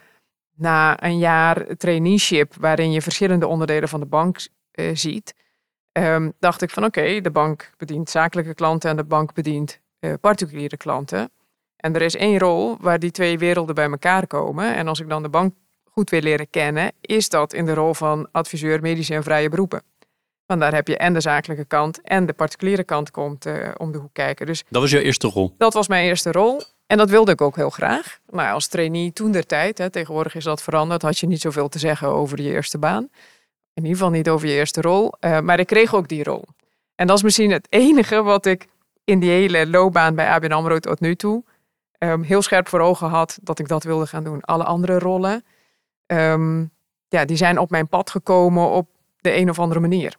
B: na een jaar traineeship, waarin je verschillende onderdelen van de bank uh, ziet, um, dacht ik van oké, de bank bedient zakelijke klanten en de bank bedient uh, particuliere klanten. En er is één rol waar die twee werelden bij elkaar komen. En als ik dan de bank goed wil leren kennen, is dat in de rol van adviseur medische en vrije beroepen. Want daar heb je en de zakelijke kant en de particuliere kant komt uh, om de hoek kijken. Dus
C: dat was jouw eerste rol?
B: Dat was mijn eerste rol. En dat wilde ik ook heel graag. Maar als trainee toen der tijd, hè, tegenwoordig is dat veranderd, had je niet zoveel te zeggen over je eerste baan. In ieder geval niet over je eerste rol. Uh, maar ik kreeg ook die rol. En dat is misschien het enige wat ik in die hele loopbaan bij ABN AMRO tot nu toe ehm, heel scherp voor ogen had dat ik dat wilde gaan doen. Alle andere rollen, ehm, ja, die zijn op mijn pad gekomen op de een of andere manier.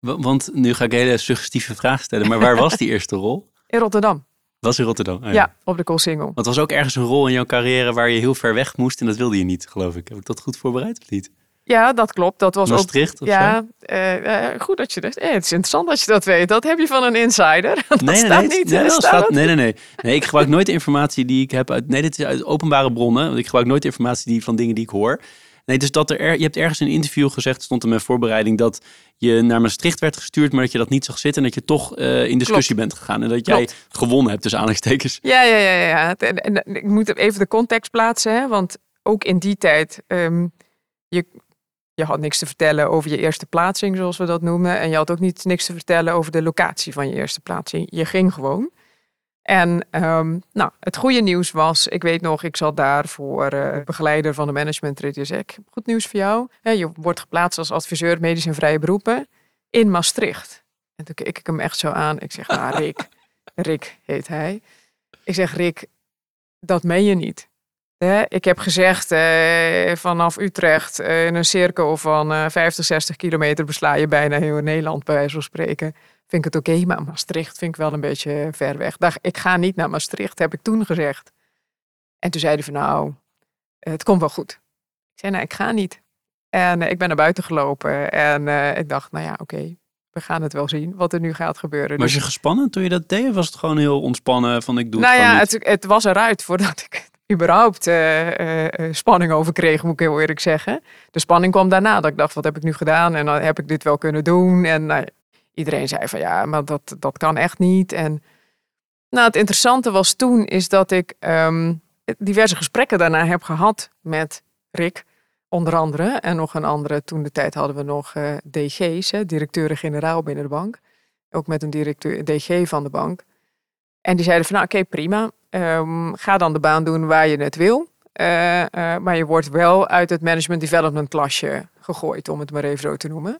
C: Want nu ga ik een hele suggestieve vraag stellen, maar waar was die eerste rol?
B: In Rotterdam.
C: Was in Rotterdam?
B: Oh ja. op de Koolsingel. Want
C: het was ook ergens een rol in jouw carrière waar je heel ver weg moest en dat wilde je niet, geloof ik. Heb ik dat goed voorbereid of niet?
B: Ja, dat klopt. Dat was
C: Maastricht
B: ook. Ja, uh, goed dat je dat. Eh, het is interessant dat je dat weet. Dat heb je van een insider. Dat
C: nee,
B: staat
C: nee,
B: niet.
C: Nee, dat staat, nee, nee, nee, nee. Ik gebruik nooit de informatie die ik heb uit. Nee, dit is uit openbare bronnen. Want ik gebruik nooit de informatie die, van dingen die ik hoor. Nee, dus dat er, je hebt ergens in een interview gezegd, stond in mijn voorbereiding, dat je naar Maastricht werd gestuurd, maar dat je dat niet zag zitten en dat je toch uh, in discussie bent gegaan. En dat jij gewonnen hebt, dus aanhalingstekens.
B: Ja, ja, ja. ja. En, en, ik moet even de context plaatsen, hè, want ook in die tijd, um, je, je had niks te vertellen over je eerste plaatsing, zoals we dat noemen. En je had ook niet niks te vertellen over de locatie van je eerste plaatsing. Je ging gewoon. En um, nou, het goede nieuws was, ik weet nog, ik zat daar voor uh, begeleider van de management. Ik goed nieuws voor jou. je wordt geplaatst als adviseur medisch en vrije beroepen in Maastricht. En toen keek ik hem echt zo aan. Ik zeg, nou Rick, Rick heet hij. Ik zeg, Rick, dat meen je niet. Ik heb gezegd, eh, vanaf Utrecht uh, in een cirkel van uh, 50, 60 kilometer besla je bijna heel Nederland, bij wijze van spreken vind ik het oké, maar Maastricht vind ik wel een beetje ver weg. Dag, ik ga niet naar Maastricht, heb ik toen gezegd. En toen zei hij van nou, het komt wel goed. Ik zei nou, ik ga niet. En uh, ik ben naar buiten gelopen en ik dacht, nou ja, oké, we gaan het wel zien wat er nu gaat gebeuren.
C: Maar was je dus gespannen toen je dat deed? Of was het gewoon heel ontspannen van ik doe
B: nou
C: het
B: ja,
C: het,
B: het, was eruit voordat ik überhaupt uh, spanning over kreeg, moet ik heel eerlijk zeggen. De spanning kwam daarna, dat ik dacht, wat heb ik nu gedaan? En dan heb ik dit wel kunnen doen? En iedereen zei van ja, maar dat, dat kan echt niet. En nou, het interessante was toen is dat ik ehm, diverse gesprekken daarna heb gehad met Rick, onder andere. En nog een andere, toen de tijd hadden we nog eh, DG's, directeuren-generaal binnen de bank. Ook met een directeur, DG van de bank. En die zeiden van nou oké, prima. Um, ga dan de baan doen waar je het wil. Uh, uh, maar je wordt wel uit het management development klasje gegooid, om het maar even zo te noemen.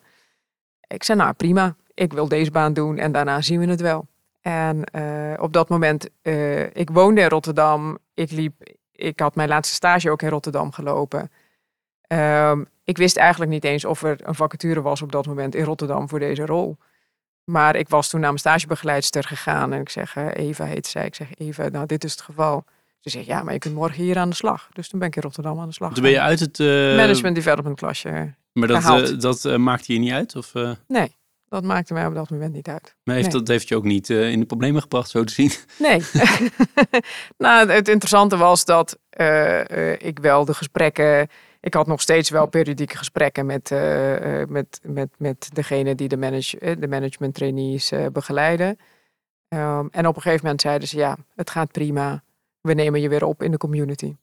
B: Ik zei nou prima ik wil deze baan doen en daarna zien we het wel. En uh, op dat moment, ik woonde in Rotterdam. Ik liep, ik had mijn laatste stage ook in Rotterdam gelopen. Um, ik wist eigenlijk niet eens of er een vacature was op dat moment in Rotterdam voor deze rol. Maar ik was toen naar mijn stagebegeleidster gegaan en ik zeg, uh, Eva heet zij. Ik zeg, Eva, nou dit is het geval. Ze zegt, ja, maar je kunt morgen hier aan de slag. Dus toen ben ik in Rotterdam aan de slag.
C: Toen ben je uit het...
B: Management Development klasje
C: Maar dat, dat maakte je niet uit? Of,
B: Nee. Dat maakte mij op dat moment niet uit.
C: Maar heeft, dat heeft je ook niet in de problemen gebracht, zo te zien?
B: Nee. nou, het interessante was dat ik wel de gesprekken. Ik had nog steeds wel periodieke gesprekken met, met, met, met degene die de, manage, de management trainees begeleiden. Um, en op een gegeven moment zeiden ze: ja, het gaat prima. We nemen je weer op in de community.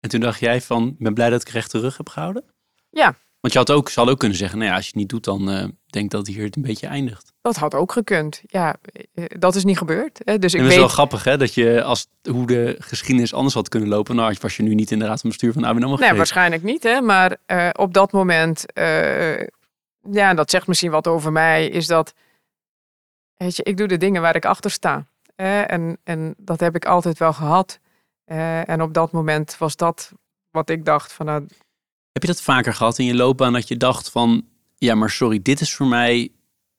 C: En toen dacht jij van, ben blij dat ik recht terug heb gehouden?
B: Ja,
C: want je had ook, zal ook kunnen zeggen, nou ja, als je het niet doet, dan uh, denk dat hier het een beetje eindigt.
B: Dat had ook gekund. Ja, eh, dat is niet gebeurd. Hè. Dus ik
C: en
B: het
C: is wel grappig, hè, dat je als hoe de geschiedenis anders had kunnen lopen, nou was je nu niet in de raad van bestuur van ABN
B: Nee, waarschijnlijk niet, hè. Maar uh, op dat moment, uh, ja, dat zegt misschien wat over mij, is dat, weet je, ik doe de dingen waar ik achter sta. En, en dat heb ik altijd wel gehad. en op dat moment was dat wat ik dacht van, nou,
C: heb je dat vaker gehad in je loopbaan dat je dacht van, ja maar sorry, dit is voor mij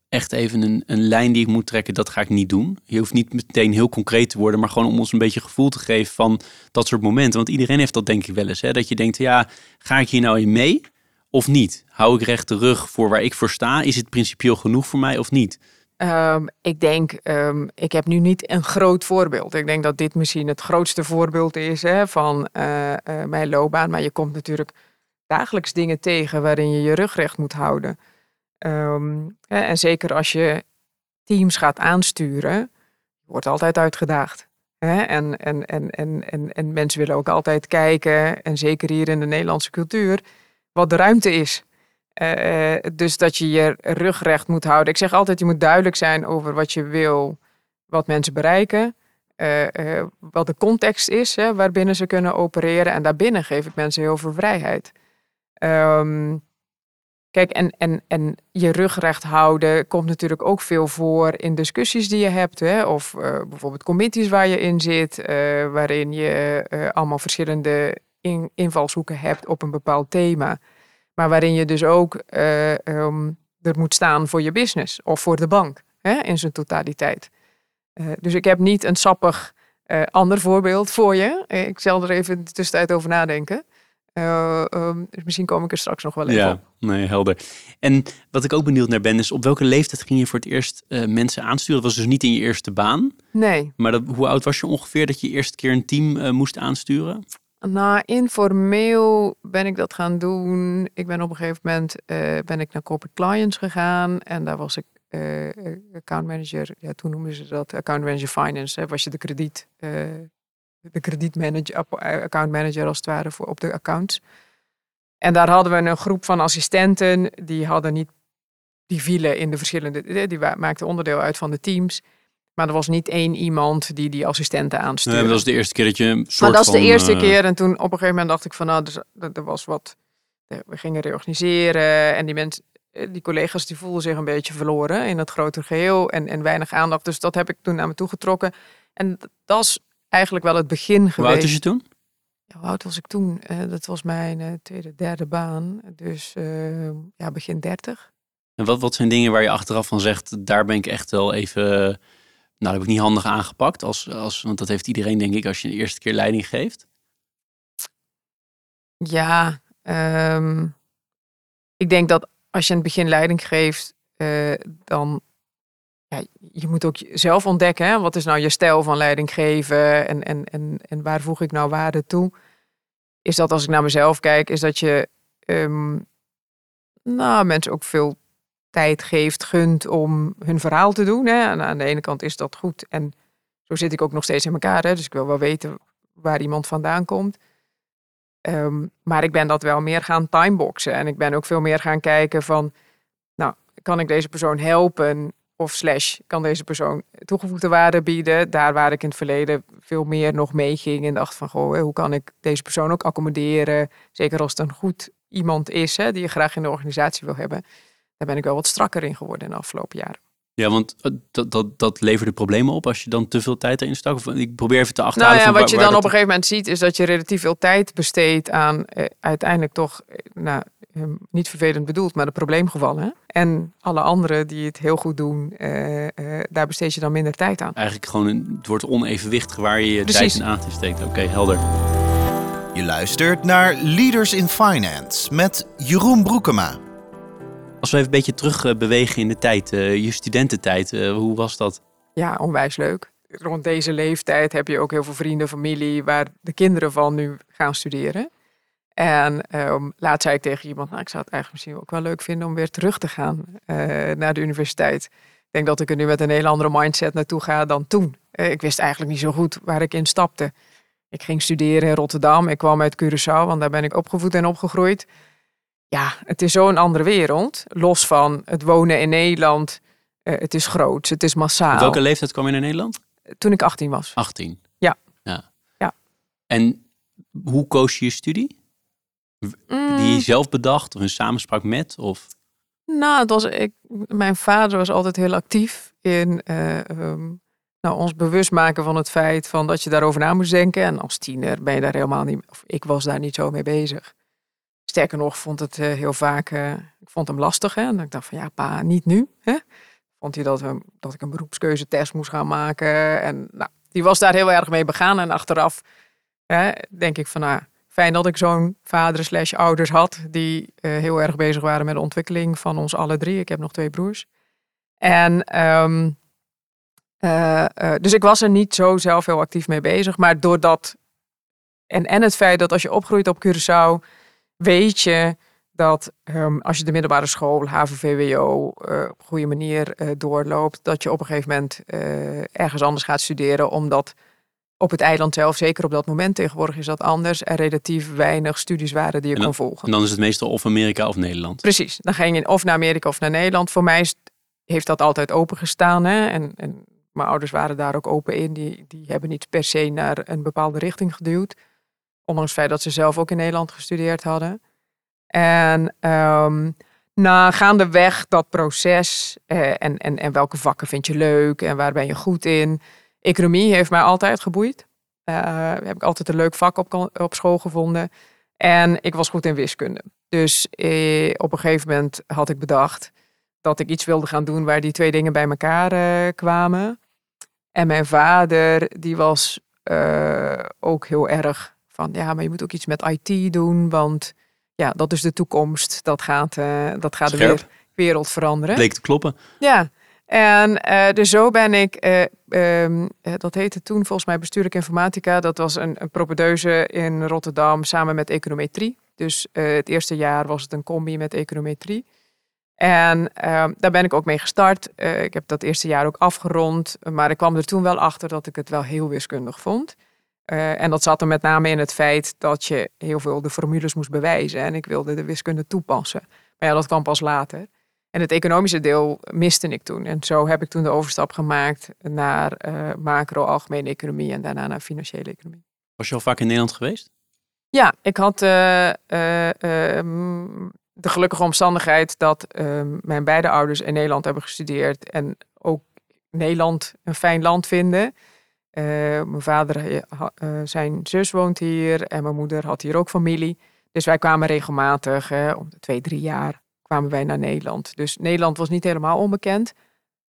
C: echt even een, een lijn die ik moet trekken, dat ga ik niet doen. Je hoeft niet meteen heel concreet te worden, maar gewoon om ons een beetje gevoel te geven van dat soort momenten. Want iedereen heeft dat denk ik wel eens, hè? dat je denkt, ja, ga ik hier nou in mee of niet? Hou ik recht de rug voor waar ik voor sta? Is het principieel genoeg voor mij of niet?
B: Um, ik denk, um, ik heb nu niet een groot voorbeeld. Ik denk dat dit misschien het grootste voorbeeld is hè, van uh, uh, mijn loopbaan. Maar je komt natuurlijk dagelijks dingen tegen waarin je je rug recht moet houden. Um, en zeker als je teams gaat aansturen, wordt altijd uitgedaagd. En, en, en, en, en, en mensen willen ook altijd kijken, en zeker hier in de Nederlandse cultuur, wat de ruimte is. Uh, dus dat je je rug recht moet houden. Ik zeg altijd, je moet duidelijk zijn over wat je wil, wat mensen bereiken. Uh, wat de context is hè, waarbinnen ze kunnen opereren. En daarbinnen geef ik mensen heel veel vrijheid. Um, Kijk, en, en, en je rug recht houden komt natuurlijk ook veel voor in discussies die je hebt. Hè? Of uh, bijvoorbeeld committees waar je in zit, uh, waarin je uh, allemaal verschillende in, invalshoeken hebt op een bepaald thema. Maar waarin je dus ook um, er moet staan voor je business of voor de bank hè? in zijn totaliteit. dus ik heb niet een sappig ander voorbeeld voor je. ik zal er even de tussentijd over nadenken. Uh, um, misschien kom ik er straks nog wel even
C: ja,
B: op.
C: Nee, helder. En wat ik ook benieuwd naar ben, is op welke leeftijd ging je voor het eerst uh, mensen aansturen? Dat was dus niet in je eerste baan.
B: Nee.
C: Maar dat, hoe oud was je ongeveer dat je eerste keer een team uh, moest aansturen?
B: Nou, informeel ben ik dat gaan doen. Ik ben op een gegeven moment ben ik naar corporate clients gegaan. En daar was ik account manager. Ja, toen noemden ze dat account manager finance. Hè, was je de krediet de kredietmanager, account manager als het ware voor op de accounts. En daar hadden we een groep van assistenten, die hadden niet, die vielen in de verschillende, die maakten onderdeel uit van de teams. Maar er was niet één iemand die die assistenten aanstuurde.
C: Nee, dat was de eerste keer dat je een soort
B: Maar dat
C: van,
B: de eerste
C: uh,
B: keer. En toen op een gegeven moment dacht ik van, nou, dus, er was wat, we gingen reorganiseren. En die mensen, die collega's, die voelden zich een beetje verloren in het grotere geheel. En, en weinig aandacht. Dus dat heb ik toen naar me toe getrokken. En dat is eigenlijk wel het begin
C: Hoe
B: geweest.
C: oud was je toen?
B: Ja, hoe oud was ik toen? Uh, dat was mijn uh, tweede, derde baan. Dus uh, ja, begin dertig.
C: En wat, wat zijn dingen waar je achteraf van zegt, daar ben ik echt wel even, nou dat heb ik niet handig aangepakt. Als, als, want dat heeft iedereen denk ik als je de eerste keer leiding geeft.
B: Ja, um, ik denk dat als je in het begin leiding geeft, dan ja, je moet ook zelf ontdekken, hè? wat is nou je stijl van leiding geven en, en, en, en waar voeg ik nou waarde toe? Is dat als ik naar mezelf kijk, is dat je um, nou, mensen ook veel tijd geeft, gunt om hun verhaal te doen. Hè? Aan de ene kant is dat goed. En zo zit ik ook nog steeds in elkaar. Hè? Dus ik wil wel weten waar iemand vandaan komt. Um, maar ik ben dat wel meer gaan timeboxen. En ik ben ook veel meer gaan kijken van, nou, kan ik deze persoon helpen of slash kan deze persoon toegevoegde waarde bieden. Daar waar ik in het verleden veel meer nog mee ging en dacht van goh, hoe kan ik deze persoon ook accommoderen? Zeker als het een goed iemand is hè, die je graag in de organisatie wil hebben. Daar ben ik wel wat strakker in geworden in de afgelopen jaren.
C: Ja, want dat, dat, dat leverde problemen op als je dan te veel tijd erin stak. Of, ik probeer even te achterhalen.
B: Nou ja,
C: van
B: wat je dan op een gegeven moment ziet, is dat je relatief veel tijd besteedt aan eh, uiteindelijk toch, eh, nou, niet vervelend bedoeld, maar de probleemgevallen. En alle anderen die het heel goed doen, daar besteed je dan minder tijd aan.
C: Eigenlijk gewoon, een, het wordt onevenwichtig waar je je
B: Precies.
C: tijd in aan te steken. Oké, okay, helder.
A: Je luistert naar Leaders in Finance met Jeroen Broekema.
C: Als we even een beetje terug uh, bewegen in de tijd, uh, je studententijd, uh, hoe was dat?
B: Ja, onwijs leuk. Rond deze leeftijd heb je ook heel veel vrienden, familie waar de kinderen van nu gaan studeren. En um, laatst zei ik tegen iemand, nou, ik zou het eigenlijk misschien ook wel leuk vinden om weer terug te gaan naar de universiteit. Ik denk dat ik er nu met een hele andere mindset naartoe ga dan toen. ik wist eigenlijk niet zo goed waar ik in stapte. Ik ging studeren in Rotterdam. Ik kwam uit Curaçao, want daar ben ik opgevoed en opgegroeid ja, het is zo'n andere wereld. Los van het wonen in Nederland. Uh, het is groot, het is massaal.
C: Op welke leeftijd kwam je naar Nederland?
B: Toen ik 18 was.
C: 18?
B: Ja.
C: ja.
B: ja.
C: En hoe koos je je studie?
B: Mm.
C: Die je zelf bedacht of in samenspraak met? Of?
B: Nou, het was, ik, mijn vader was altijd heel actief in uh, um, nou, ons bewust maken van het feit van dat je daarover na moest denken. En als tiener ben je daar helemaal niet, of ik was daar niet zo mee bezig. Sterker nog, vond het uh, heel vaak, uh, ik vond hem lastig. Hè? En ik dacht van ja, pa, niet nu. Hè? Vond hij dat, dat ik een beroepskeuzetest moest gaan maken. En nou, die was daar heel erg mee begaan. En achteraf hè, denk ik van nou, fijn dat ik zo'n vader slash ouders had. Die uh, heel erg bezig waren met de ontwikkeling van ons alle drie. Ik heb nog twee broers. En um, dus ik was er niet zo zelf heel actief mee bezig. Maar doordat, en, en het feit dat als je opgroeit op Curaçao weet je dat um, als je de middelbare school, HAVO-VWO, uh, op een goede manier uh, doorloopt, dat je op een gegeven moment uh, ergens anders gaat studeren, omdat op het eiland zelf, zeker op dat moment, tegenwoordig is dat anders, er relatief weinig studies waren die je
C: dan,
B: kon volgen.
C: En dan is het meestal of Amerika of Nederland.
B: Precies, dan ging je of naar Amerika of naar Nederland. Voor mij is, heeft dat altijd opengestaan. Hè? En, en mijn ouders waren daar ook open in. Die, die hebben niet per se naar een bepaalde richting geduwd. Ondanks het feit dat ze zelf ook in Nederland gestudeerd hadden. En um, Nou, gaandeweg dat proces eh, en, en, en welke vakken vind je leuk en waar ben je goed in. Economie heeft mij altijd geboeid. Uh, heb ik altijd een leuk vak op, op school gevonden. En ik was goed in wiskunde. Dus eh, op een gegeven moment had ik bedacht dat ik iets wilde gaan doen waar die twee dingen bij elkaar eh, kwamen. En mijn vader, die was eh, ook heel erg van, ja, maar je moet ook iets met IT doen, want ja, dat is de toekomst. Dat gaat, uh, dat gaat de wereld veranderen.
C: Bleek te kloppen.
B: Ja, en uh, dus zo ben ik, uh, um, dat heette toen volgens mij bestuurlijk informatica. Dat was een, een propedeuse in Rotterdam samen met econometrie. Dus het eerste jaar was het een combi met econometrie. En ehm, daar ben ik ook mee gestart. ik heb dat eerste jaar ook afgerond. Maar ik kwam er toen wel achter dat ik het wel heel wiskundig vond. En dat zat er met name in het feit dat je heel veel de formules moest bewijzen. En ik wilde de wiskunde toepassen. Maar ja, dat kwam pas later. En het economische deel miste ik toen. En zo heb ik toen de overstap gemaakt naar uh, macro, algemene economie en daarna naar financiële economie.
C: Was je al vaak in Nederland geweest?
B: Ja, ik had uh, uh, de gelukkige omstandigheid dat ehm, mijn beide ouders in Nederland hebben gestudeerd en ook Nederland een fijn land vinden. Mijn vader, zijn zus woont hier en mijn moeder had hier ook familie. Dus wij kwamen regelmatig, om de twee, drie jaar, kwamen wij naar Nederland. Dus Nederland was niet helemaal onbekend.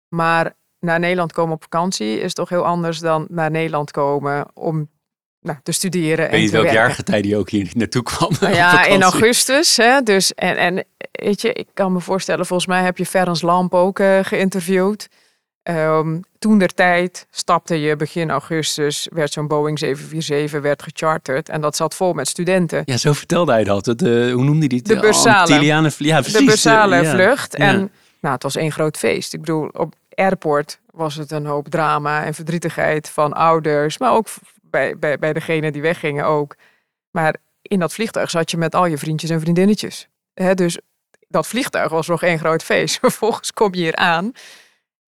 B: Maar naar Nederland komen op vakantie is toch heel anders dan naar Nederland komen om nou, te studeren.
C: Weet
B: je
C: welk jaargetij die ook hier naartoe kwam?
B: Nou ja, in augustus. Hè, dus, en, en weet je, ik kan me voorstellen, volgens mij heb je Ferens Lamp ook uh, geïnterviewd. Um, toen der tijd stapte je begin augustus, werd zo'n Boeing 747 werd gecharterd. En dat zat vol met studenten.
C: Ja, zo vertelde hij dat. De, hoe noemde hij die?
B: De bursale.
C: ja, precies.
B: De bursale vlucht. En nou, het was één groot feest. Ik bedoel, op airport was het een hoop drama en verdrietigheid van ouders. Maar ook bij, bij, bij degene die weggingen ook. Maar in dat vliegtuig zat je met al je vriendjes en vriendinnetjes. dus dat vliegtuig was nog één groot feest. Vervolgens kom je hier aan.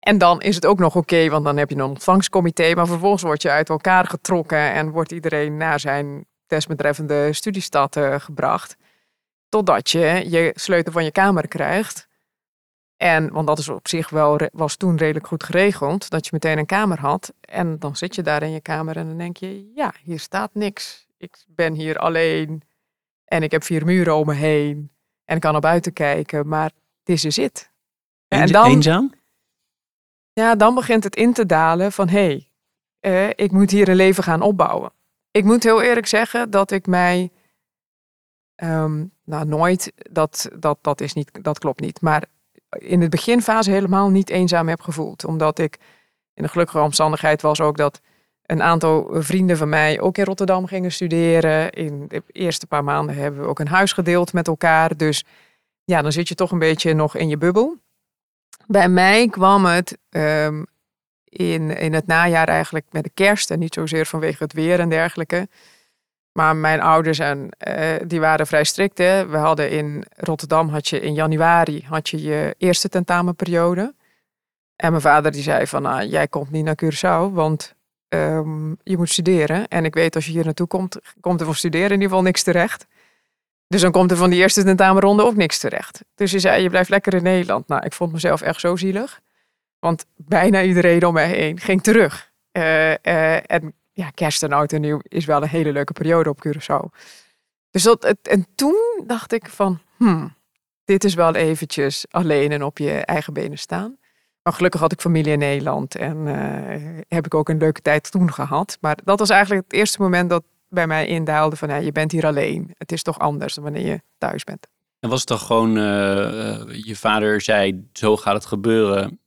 B: En dan is het ook nog oké, want dan heb je een ontvangstcomité. Maar vervolgens word je uit elkaar getrokken en wordt iedereen naar zijn desbetreffende studiestad uh, gebracht. Totdat je je sleutel van je kamer krijgt. En, want dat is op zich wel, was toen redelijk goed geregeld, dat je meteen een kamer had. En dan zit je daar in je kamer en dan denk je, ja, hier staat niks. Ik ben hier alleen en ik heb vier muren om me heen. En ik kan naar buiten kijken, maar dit is het.
C: En dan, eenzaam?
B: Ja, dan begint het in te dalen van hé, hey, eh, ik moet hier een leven gaan opbouwen. Ik moet heel eerlijk zeggen dat ik mij, um, nou nooit, dat, dat, dat, is niet, dat klopt niet, maar in de beginfase helemaal niet eenzaam heb gevoeld. Omdat ik in de gelukkige omstandigheid was ook dat een aantal vrienden van mij ook in Rotterdam gingen studeren. In de eerste paar maanden hebben we ook een huis gedeeld met elkaar. Dus ja, dan zit je toch een beetje nog in je bubbel. Bij mij kwam het ehm, in, in het najaar eigenlijk met de kerst. En niet zozeer vanwege het weer en dergelijke. Maar mijn ouders en, uh, die waren vrij strikt. Hè. We hadden in Rotterdam had je in januari had je, je eerste tentamenperiode. En mijn vader die zei van, nou, jij komt niet naar Curaçao, want um, je moet studeren. En ik weet als je hier naartoe komt, komt er voor studeren in ieder geval niks terecht. Dus dan komt er van die eerste tentamenronde ook niks terecht. Dus je zei, je blijft lekker in Nederland. Nou, ik vond mezelf echt zo zielig. Want bijna iedereen om mij heen ging terug. Uh, uh, en ja, kerst en oud en nieuw is wel een hele leuke periode op Curaçao. Dus dat, en toen dacht ik van, hmm, dit is wel eventjes alleen en op je eigen benen staan. Maar gelukkig had ik familie in Nederland en uh, heb ik ook een leuke tijd toen gehad. Maar dat was eigenlijk het eerste moment dat bij mij indaalde van ja, je bent hier alleen. Het is toch anders dan wanneer je thuis bent.
C: En was het dan gewoon, uh, je vader zei zo gaat het gebeuren,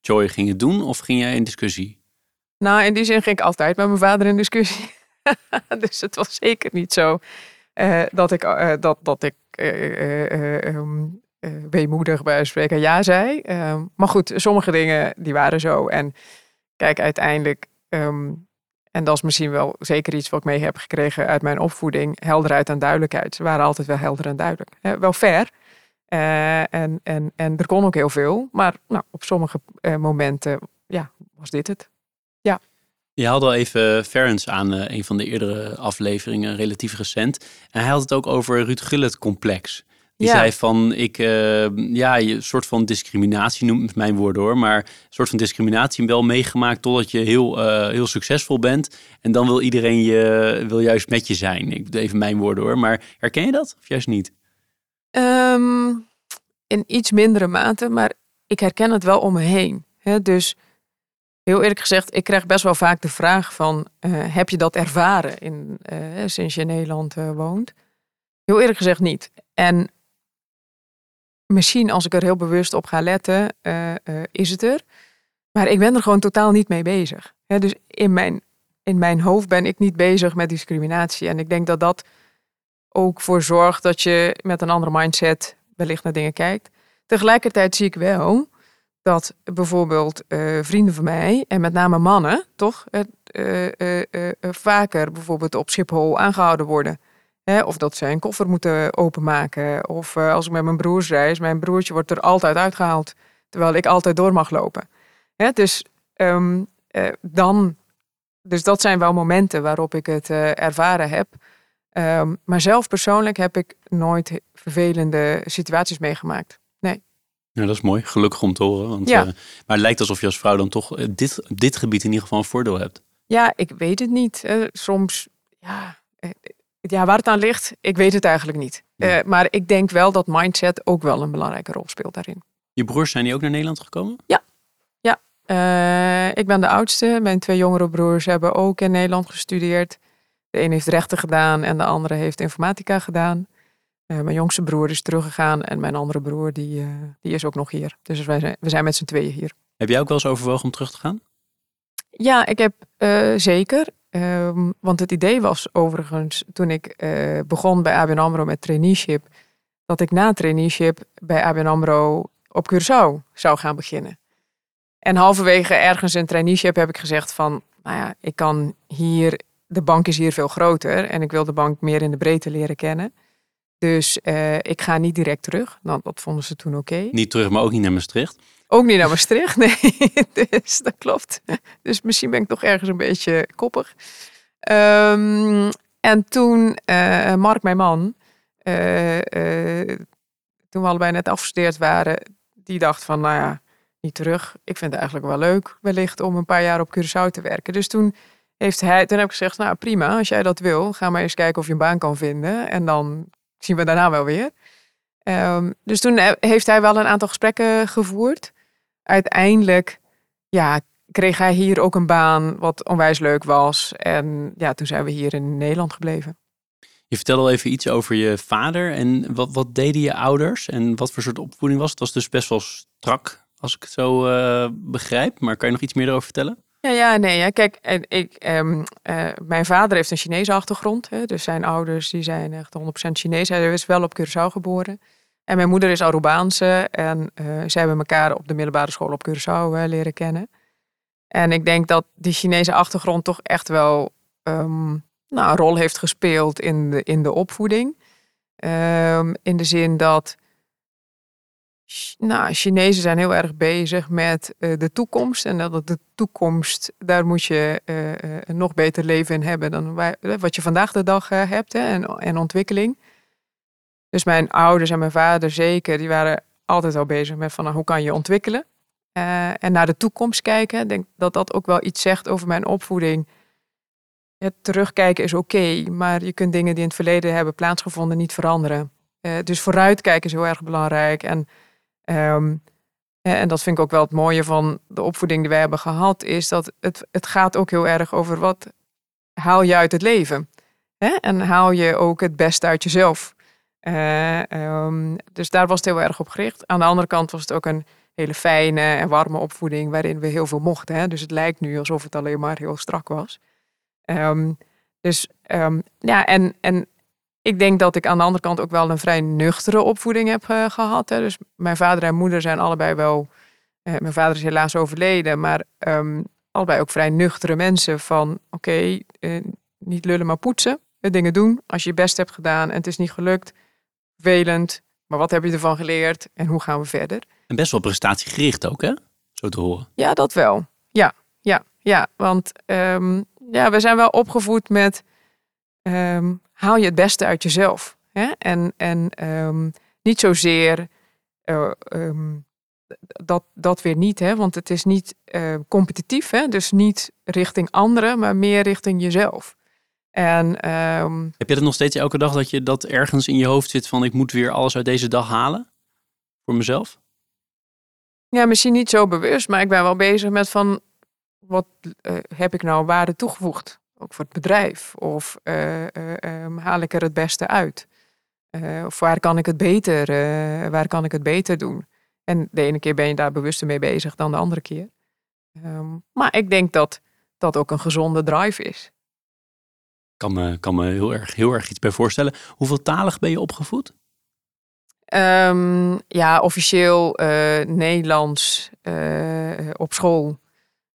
C: Joy ging het doen of ging jij in discussie?
B: Nou, in die zin ging ik altijd met mijn vader in discussie. dus het was zeker niet zo uh, dat ik, uh, dat, dat ik um, weemoedig bij spreken ja zei. Ehm, maar goed, sommige dingen die waren zo. En kijk, uiteindelijk um, en dat is misschien wel zeker iets wat ik mee heb gekregen uit mijn opvoeding. Helderheid en duidelijkheid. Ze waren altijd wel helder en duidelijk. Eh, wel fair. Uh, en, en, en er kon ook heel veel. Maar nou, op sommige uh, momenten ja, was dit het. Ja.
C: Je haalde al even Ferens aan uh, een van de eerdere afleveringen, relatief recent. En hij had het ook over Ruud Gullit complex. Die
B: Ja.
C: zei van, ik, eh, ja, je soort van discriminatie noemt mijn woorden hoor, maar een soort van discriminatie wel meegemaakt totdat je heel, eh, heel succesvol bent. En dan wil iedereen je, wil juist met je zijn. Ik doe even mijn woorden hoor, maar herken je dat of juist niet?
B: Ehm, in iets mindere mate, maar ik herken het wel om me heen. Hè? Dus heel eerlijk gezegd, ik krijg best wel vaak de vraag van... eh, heb je dat ervaren in, sinds je in Nederland woont? Heel eerlijk gezegd niet. En misschien als ik er heel bewust op ga letten, eh, eh, is het er. Maar ik ben er gewoon totaal niet mee bezig. Dus in mijn, in mijn hoofd ben ik niet bezig met discriminatie. En ik denk dat dat ook voor zorgt dat je met een andere mindset wellicht naar dingen kijkt. Tegelijkertijd zie ik wel dat bijvoorbeeld eh, vrienden van mij, en met name mannen, toch, vaker bijvoorbeeld op Schiphol aangehouden worden. Hè, of dat ze een koffer moeten openmaken. Of eh, als ik met mijn broers reis, mijn broertje wordt er altijd uitgehaald. Terwijl ik altijd door mag lopen. Hè, dus, ehm, eh, dan, dus dat zijn wel momenten waarop ik het eh, ervaren heb. Ehm, maar zelf persoonlijk heb ik nooit vervelende situaties meegemaakt.
C: Ja, dat is mooi. Gelukkig om te horen. Want,
B: Ja.
C: maar het lijkt alsof je als vrouw dan toch dit, dit gebied in ieder geval een voordeel hebt.
B: Ja, ik weet het niet. Soms, ja, ja, waar het aan ligt, ik weet het eigenlijk niet.
C: Nee.
B: Eh, maar ik denk wel dat mindset ook wel een belangrijke rol speelt daarin.
C: Je broers zijn die ook naar Nederland gekomen?
B: Eh, ik ben de oudste. Mijn twee jongere broers hebben ook in Nederland gestudeerd. De een heeft rechten gedaan en de andere heeft informatica gedaan. Eh, mijn jongste broer is teruggegaan en mijn andere broer die, die is ook nog hier. Dus wij zijn, we zijn met z'n tweeën hier.
C: Heb jij ook wel eens overwogen om terug te gaan?
B: Ja, ik heb zeker. Ehm, want het idee was overigens, toen ik eh, begon bij ABN AMRO met traineeship, dat ik na traineeship bij ABN AMRO op Curaçao zou gaan beginnen. En halverwege ergens in traineeship heb ik gezegd van, nou ja, ik kan hier, de bank is hier veel groter en ik wil de bank meer in de breedte leren kennen. Dus eh, ik ga niet direct terug. Nou, dat vonden ze toen oké.
C: Niet terug, maar ook niet naar Maastricht.
B: Ook niet naar Maastricht, nee. dus dat klopt. Dus misschien ben ik toch ergens een beetje koppig. Ehm, en toen, eh, Mark, mijn man, eh, eh, toen we allebei net afgestudeerd waren, die dacht van, nou ja, niet terug. Ik vind het eigenlijk wel leuk, wellicht, om een paar jaar op Curaçao te werken. Dus toen heeft hij, toen heb ik gezegd, nou prima, als jij dat wil, ga maar eens kijken of je een baan kan vinden. En dan zien we daarna wel weer. Ehm, dus toen he- heeft hij wel een aantal gesprekken gevoerd. Uiteindelijk ja, kreeg hij hier ook een baan wat onwijs leuk was. En ja, toen zijn we hier in Nederland gebleven.
C: Je vertelde al even iets over je vader. En wat, wat deden je ouders? En wat voor soort opvoeding was het? Was dus best wel strak, als ik het zo eh, begrijp. Maar kan je nog iets meer erover vertellen?
B: Ja, ja, nee. Ja. Kijk, ik, ehm, eh, mijn vader heeft een Chinese achtergrond. Hè, dus zijn ouders die zijn echt 100% Chinees. Hij is wel op Curaçao geboren. En mijn moeder is Arubaanse. En eh zij hebben elkaar op de middelbare school op Curaçao eh, leren kennen. En ik denk dat die Chinese achtergrond toch echt wel ehm, nou, een rol heeft gespeeld in de, in de opvoeding. Ehm, in de zin dat nou, Chinezen zijn heel erg bezig met eh, de toekomst. En dat de toekomst, daar moet je een nog beter leven in hebben dan wat je vandaag de dag hebt hè, en, en ontwikkeling. Dus mijn ouders en mijn vader zeker, die waren altijd al bezig met van nou, hoe kan je ontwikkelen. Eh, en naar de toekomst kijken. Ik denk dat dat ook wel iets zegt over mijn opvoeding. Het terugkijken is oké, maar je kunt dingen die in het verleden hebben plaatsgevonden niet veranderen. Eh, dus vooruitkijken is heel erg belangrijk. En Ehm, eh, en dat vind ik ook wel het mooie van de opvoeding die wij hebben gehad, is dat het, het gaat ook heel erg over wat haal je uit het leven. Hè? En haal je ook het beste uit jezelf. Eh, ehm, dus daar was het heel erg op gericht. Aan de andere kant was het ook een hele fijne en warme opvoeding waarin we heel veel mochten. Hè? Dus het lijkt nu alsof het alleen maar heel strak was. Ehm, dus ehm, ja, en, en ik denk dat ik aan de andere kant ook wel een vrij nuchtere opvoeding heb eh, gehad. Hè. Dus mijn vader en moeder zijn allebei wel. eh, mijn vader is helaas overleden, maar allebei ook vrij nuchtere mensen. Van oké, niet lullen maar poetsen. Dingen doen. Als je je best hebt gedaan en het is niet gelukt, vervelend. Maar wat heb je ervan geleerd en hoe gaan we verder?
C: En best wel prestatiegericht ook, hè? Zo te horen.
B: Ja, dat wel. Ja, ja, ja. Want ehm, ja, we zijn wel opgevoed met ehm, haal je het beste uit jezelf. Hè? En, en, ehm, niet zozeer uh, dat, dat weer niet, hè? want het is niet uh, competitief, hè? dus niet richting anderen, maar meer richting jezelf. En, um,
C: Heb je dat nog steeds elke dag dat je dat ergens in je hoofd zit van ik moet weer alles uit deze dag halen voor mezelf?
B: Ja, misschien niet zo bewust, maar ik ben wel bezig met van wat uh, heb ik nou waarde toegevoegd? Ook voor het bedrijf. Of uh, um, haal ik er het beste uit? of waar kan ik het beter, waar kan ik het beter doen? En de ene keer ben je daar bewuster mee bezig dan de andere keer. Um, maar ik denk dat dat ook een gezonde drive is.
C: Kan me, kan me heel, erg, heel erg iets bij voorstellen. Hoeveel talig ben je opgevoed?
B: Um, ja, officieel uh, Nederlands uh, op school.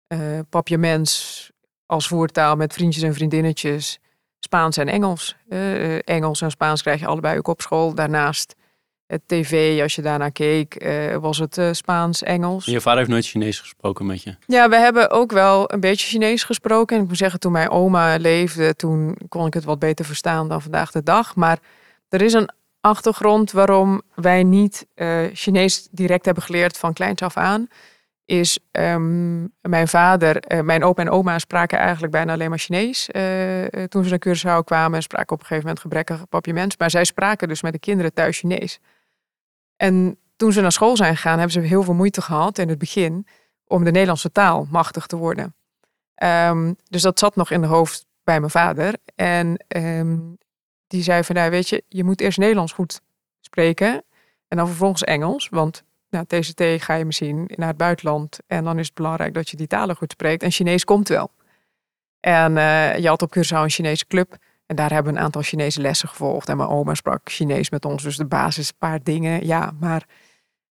B: Uh, papiaments als voertaal met vriendjes en vriendinnetjes. Spaans en Engels. Engels en Spaans krijg je allebei ook op school. Daarnaast het tv, als je daarnaar keek, uh, was het uh, Spaans, Engels.
C: Je vader heeft nooit Chinees gesproken met je?
B: Ja, we hebben ook wel een beetje Chinees gesproken. En ik moet zeggen, toen mijn oma leefde, toen kon ik het wat beter verstaan dan vandaag de dag. Maar er is een achtergrond waarom wij niet uh, Chinees direct hebben geleerd van kleins af aan. Is um, mijn vader, mijn opa en oma spraken eigenlijk bijna alleen maar Chinees. toen ze naar Curaçao kwamen, spraken op een gegeven moment gebrekkig papiaments. Maar zij spraken dus met de kinderen thuis Chinees. En toen ze naar school zijn gegaan, hebben ze heel veel moeite gehad in het begin om de Nederlandse taal machtig te worden. Um, dus dat zat nog in de hoofd bij mijn vader. En um, die zei van, nou weet je, je moet eerst Nederlands goed spreken en dan vervolgens Engels. Want nou, TCT ga je misschien naar het buitenland en dan is het belangrijk dat je die talen goed spreekt. En Chinees komt wel. En uh, je had op Curaçao een Chinese club. En daar hebben we een aantal Chinese lessen gevolgd. En mijn oma sprak Chinees met ons. Dus de basis, een paar dingen. Ja, maar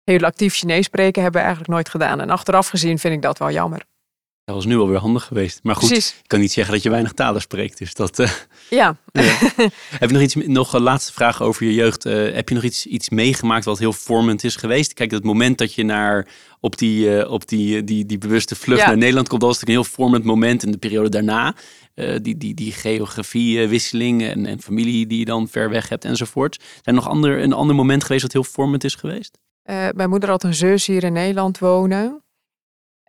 B: heel actief Chinees spreken hebben we eigenlijk nooit gedaan. En achteraf gezien vind ik dat wel jammer.
C: Dat was nu alweer handig geweest. Maar goed, Precies. ik kan niet zeggen dat je weinig talen spreekt. Dus dat. Uh,
B: ja.
C: ja. heb je nog iets, nog een laatste vraag over je jeugd? Uh, heb je nog iets, iets meegemaakt wat heel vormend is geweest? Kijk, het moment dat je naar op die, uh, op die, die, die bewuste vlucht ja. naar Nederland komt, dat was natuurlijk een heel vormend moment in de periode daarna. die, die, die geografiewisseling en, en familie die je dan ver weg hebt enzovoort. Zijn nog ander, een ander moment geweest wat heel vormend is geweest?
B: mijn moeder had een zus hier in Nederland wonen.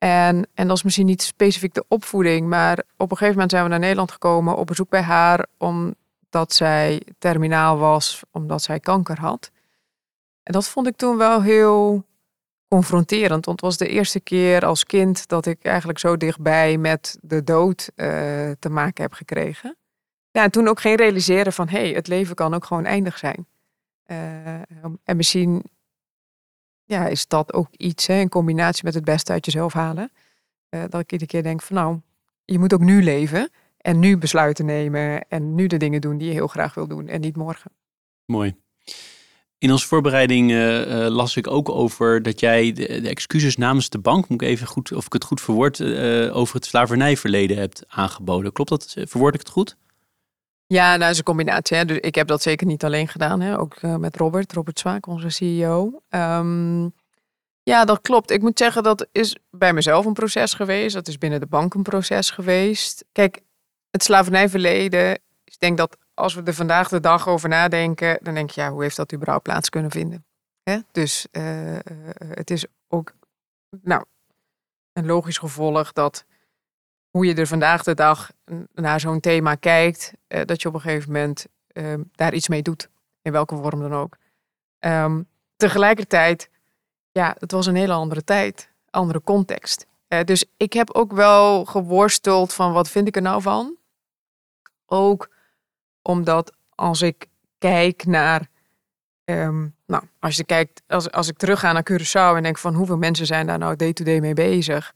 B: En, en dat is misschien niet specifiek de opvoeding, maar op een gegeven moment zijn we naar Nederland gekomen op bezoek bij haar, omdat zij terminaal was, omdat zij kanker had. En dat vond ik toen wel heel confronterend, want het was de eerste keer als kind dat ik eigenlijk zo dichtbij met de dood uh, te maken heb gekregen. Ja, en toen ook geen realiseren van, hé, hey, het leven kan ook gewoon eindig zijn. Uh, en misschien ja, is dat ook iets hè, in combinatie met het beste uit jezelf halen. Uh, dat ik iedere keer denk van nou, je moet ook nu leven en nu besluiten nemen en nu de dingen doen die je heel graag wil doen en niet morgen.
C: Mooi. In onze voorbereiding uh, uh, las ik ook over dat jij de, de, excuses namens de bank, moet ik even goed, of ik het goed verwoord, over het slavernijverleden hebt aangeboden. Klopt dat? Verwoord ik het goed?
B: Ja, nou, dat is een combinatie. Hè. Dus ik heb dat zeker niet alleen gedaan. Hè. Ook uh, met Robert, Robert Zwaak, onze CEO. Ehm, ja, dat klopt. Ik moet zeggen, dat is bij mezelf een proces geweest. Dat is binnen de bank een proces geweest. Kijk, het slavernijverleden, ik denk dat als we er vandaag de dag over nadenken, dan denk je, ja, hoe heeft dat überhaupt plaats kunnen vinden? Hè? Dus uh, het is ook, nou, een logisch gevolg dat hoe je er vandaag de dag naar zo'n thema kijkt, uh, dat je op een gegeven moment uh, daar iets mee doet. In welke vorm dan ook. Um, tegelijkertijd, ja, het was een hele andere tijd, andere context. Uh, dus ik heb ook wel geworsteld van wat vind ik er nou van. Ook omdat als ik kijk naar, um, nou, als je kijkt, als, als ik terug ga naar Curaçao en denk van hoeveel mensen zijn daar nou day-to-day -day mee bezig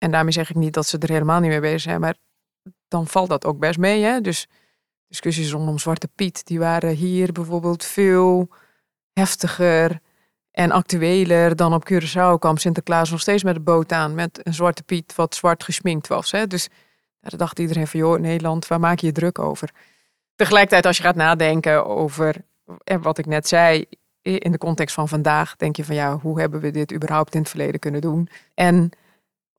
B: en daarmee zeg ik niet dat ze er helemaal niet mee bezig zijn, maar dan valt dat ook best mee. Hè? Dus discussies rondom Zwarte Piet, die waren hier bijvoorbeeld veel heftiger en actueler dan op Curaçao kwam Sinterklaas nog steeds met de boot aan met een Zwarte Piet wat zwart gesminkt was. Hè? Dus daar dacht iedereen van, joh, Nederland, waar maak je je druk over? Tegelijkertijd, als je gaat nadenken over wat ik net zei, in de context van vandaag, denk je van, ja, hoe hebben we dit überhaupt in het verleden kunnen doen? En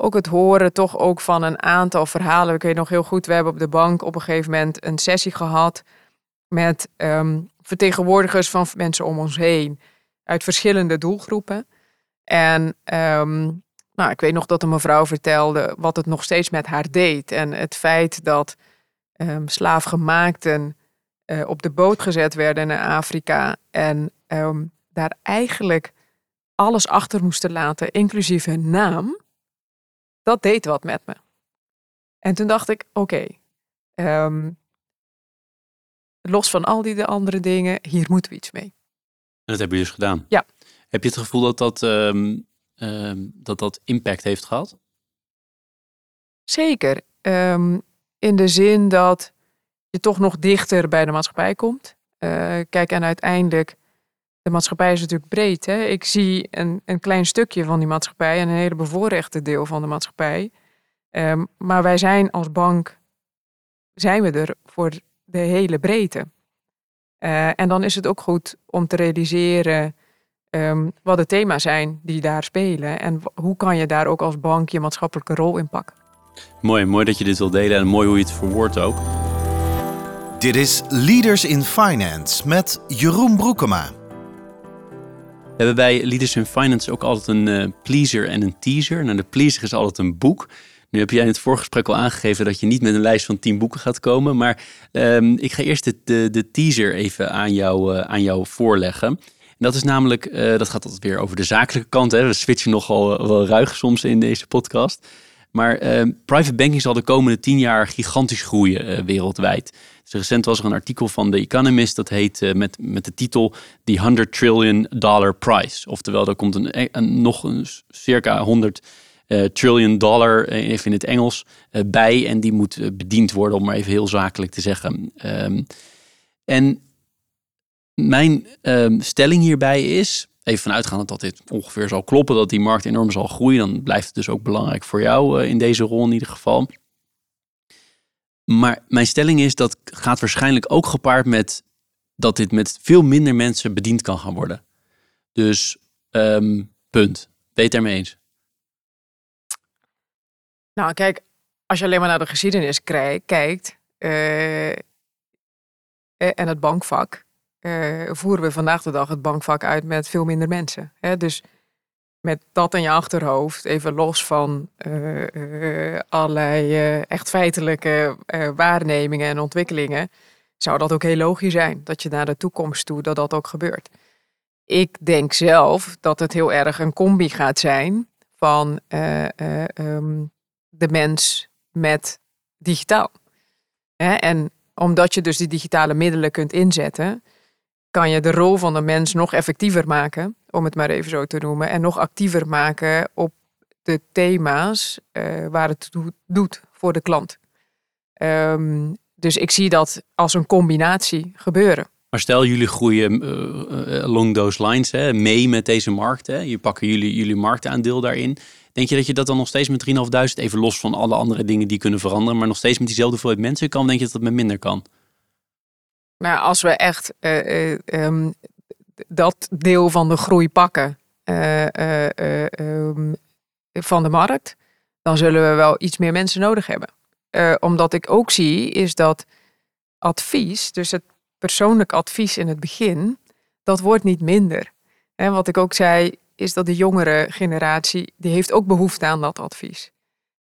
B: ook het horen toch ook van een aantal verhalen. Ik weet nog heel goed, we hebben op de bank op een gegeven moment een sessie gehad met um, vertegenwoordigers van mensen om ons heen. uit verschillende doelgroepen. En ehm, nou, ik weet nog dat een mevrouw vertelde wat het nog steeds met haar deed. En het feit dat um, slaafgemaakten uh, op de boot gezet werden naar Afrika en daar eigenlijk alles achter moesten laten, inclusief hun naam, dat deed wat met me. En toen dacht ik, oké, okay, um, los van al die de andere dingen, hier moeten we iets mee.
C: En dat hebben jullie dus gedaan?
B: Ja.
C: Heb je het gevoel dat dat, um, um, dat, dat impact heeft gehad?
B: Zeker. in de zin dat je toch nog dichter bij de maatschappij komt. Uh, kijk, en uiteindelijk, de maatschappij is natuurlijk breed. Hè? Ik zie een, een klein stukje van die maatschappij en een hele bevoorrechte deel van de maatschappij. Um, maar wij zijn als bank, zijn we er voor de hele breedte. Uh, en dan is het ook goed om te realiseren um, wat de thema's zijn die daar spelen. En hoe kan je daar ook als bank je maatschappelijke rol in pakken.
C: Mooi, mooi dat je dit wil delen en mooi hoe je het verwoordt ook.
A: Dit is Leaders in Finance met Jeroen Broekema.
C: Hebben bij Leaders in Finance ook altijd een uh, pleaser en een teaser. Nou, de pleaser is altijd een boek. Nu heb jij in het voorgesprek al aangegeven dat je niet met een lijst van tien boeken gaat komen. Maar um, ik ga eerst de, de, de, teaser even aan jou, uh, aan jou voorleggen. En dat is namelijk, uh, dat gaat altijd weer over de zakelijke kant. Hè. We switchen nogal wel ruig soms in deze podcast. Maar uh, private banking zal de komende tien jaar gigantisch groeien uh, wereldwijd. Dus recent was er een artikel van The Economist dat heet uh, met, met de titel The 100 Trillion Dollar Price. Oftewel, er komt een, een nog een, circa 100 trillion dollar, even in het Engels, bij. En die moet bediend worden, om maar even heel zakelijk te zeggen. Um, en mijn um, stelling hierbij is, even vanuitgaand dat dit ongeveer zal kloppen, dat die markt enorm zal groeien, dan blijft het dus ook belangrijk voor jou uh, in deze rol in ieder geval. Maar mijn stelling is dat gaat waarschijnlijk ook gepaard met dat dit met veel minder mensen bediend kan gaan worden. Dus um, punt. Het ermee eens?
B: Nou, kijk, als je alleen maar naar de geschiedenis kijkt uh, en het bankvak, uh, voeren we vandaag de dag het bankvak uit met veel minder mensen. Hè? Dus met dat in je achterhoofd, even los van uh, uh, allerlei echt feitelijke waarnemingen en ontwikkelingen, zou dat ook heel logisch zijn dat je naar de toekomst toe dat dat ook gebeurt. Ik denk zelf dat het heel erg een combi gaat zijn van um, de mens met digitaal. Hè? En omdat je dus die digitale middelen kunt inzetten, kan je de rol van de mens nog effectiever maken, om het maar even zo te noemen, en nog actiever maken op de thema's uh, waar het doet voor de klant. Um, dus ik zie dat als een combinatie gebeuren.
C: Maar stel jullie groeien uh, along those lines hè, mee met deze markt. Hè, je pakken jullie, jullie marktaandeel daarin. Denk je dat je dat dan nog steeds met 3.500, even los van alle andere dingen die kunnen veranderen, maar nog steeds met diezelfde hoeveelheid mensen kan? Denk je dat dat met minder kan?
B: Maar als we echt uh, uh, um, dat deel van de groei pakken uh, um, van de markt, dan zullen we wel iets meer mensen nodig hebben. omdat ik ook zie, is dat advies, dus het persoonlijk advies in het begin, dat wordt niet minder. En wat ik ook zei, is dat de jongere generatie, die heeft ook behoefte aan dat advies.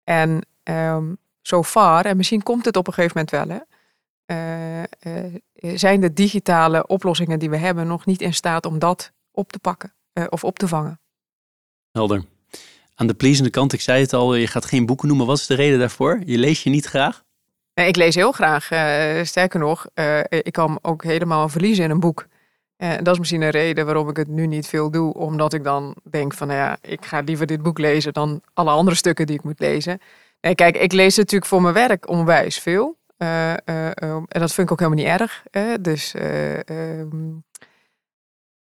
B: En um, so far, en misschien komt het op een gegeven moment wel, hè, uh, uh, zijn de digitale oplossingen die we hebben nog niet in staat om dat op te pakken uh, of op te vangen.
C: Helder. Aan de pleasende kant, ik zei het al, je gaat geen boeken noemen. Wat is de reden daarvoor? Je leest je niet graag?
B: Nee, ik lees heel graag. sterker nog, ik kan ook helemaal verliezen in een boek. Dat is misschien een reden waarom ik het nu niet veel doe. Omdat ik dan denk van, nou ja, ik ga liever dit boek lezen dan alle andere stukken die ik moet lezen. Nee, kijk, ik lees natuurlijk voor mijn werk onwijs veel. Uh, uh, en dat vind ik ook helemaal niet erg. Hè? Dus um,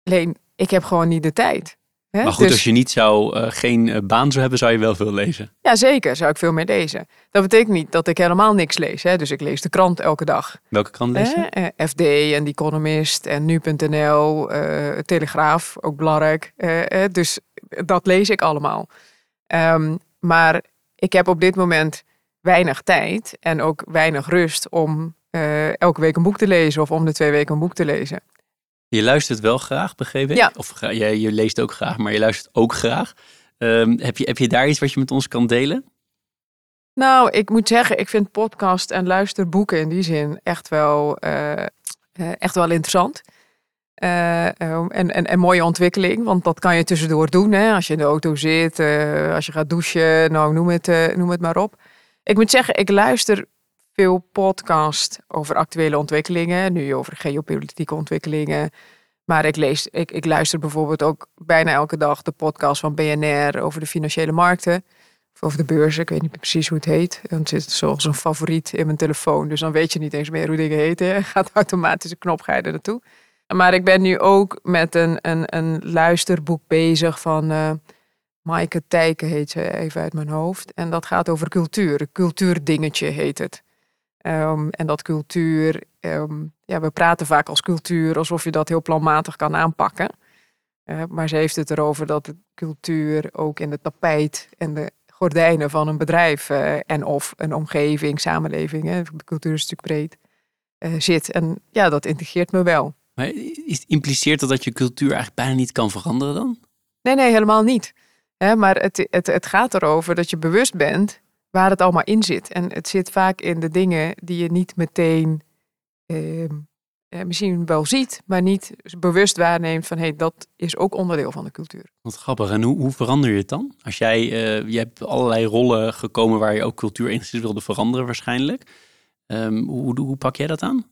B: alleen, ik heb gewoon niet de tijd.
C: Hè? Maar goed, dus, als je niet zou, geen baan zou hebben, zou je wel veel lezen.
B: Ja, zeker. Zou ik veel meer lezen. Dat betekent niet dat ik helemaal niks lees. Hè? Dus ik lees de krant elke dag.
C: Welke krant lees je?
B: FD en The Economist en Nu.nl, Telegraaf, ook belangrijk. dus dat lees ik allemaal. Um, maar ik heb op dit moment weinig tijd en ook weinig rust om uh, elke week een boek te lezen of om de twee weken een boek te lezen.
C: Je luistert wel graag, begreep ik?
B: Ja.
C: Of je, je leest ook graag, maar je luistert ook graag. Ehm, heb, je, heb je daar iets wat je met ons kan delen?
B: Nou, ik moet zeggen, ik vind podcast en luisterboeken in die zin echt wel, eh, eh, echt wel interessant. Eh, eh, en, en, en mooie ontwikkeling, want dat kan je tussendoor doen. Hè? Als je in de auto zit, eh, als je gaat douchen, nou noem het, eh, noem het maar op. Ik moet zeggen, ik luister veel podcast over actuele ontwikkelingen. Nu over geopolitieke ontwikkelingen. Maar ik, lees, ik, ik luister bijvoorbeeld ook bijna elke dag de podcast van BNR over de financiële markten. Of over de beurzen, ik weet niet precies hoe het heet. Dan zit het zoals een favoriet in mijn telefoon. Dus dan weet je niet eens meer hoe dingen heten. Gaat automatisch een knop ga naartoe. Maar ik ben nu ook met een, een, een luisterboek bezig van uh, Maaike Tijken heet ze even uit mijn hoofd. En dat gaat over cultuur. Een cultuurdingetje heet het. Um, en dat cultuur, um, ja, we praten vaak als cultuur alsof je dat heel planmatig kan aanpakken. Uh, maar ze heeft het erover dat de cultuur ook in de tapijt en de gordijnen van een bedrijf uh, en of een omgeving, samenleving, hè, de cultuur is natuurlijk breed, uh, zit. En ja, dat integreert me wel.
C: Maar impliceert dat dat je cultuur eigenlijk bijna niet kan veranderen dan?
B: Nee, nee, helemaal niet. Hè, maar het, het, het gaat erover dat je bewust bent waar het allemaal in zit. En het zit vaak in de dingen die je niet meteen eh, misschien wel ziet, maar niet bewust waarneemt van hé, hey, dat is ook onderdeel van de cultuur.
C: Wat grappig. En hoe, hoe verander je het dan? Als jij, uh, je hebt allerlei rollen gekomen waar je ook cultuur enigszins wilde veranderen waarschijnlijk. Um, hoe, hoe pak jij dat aan?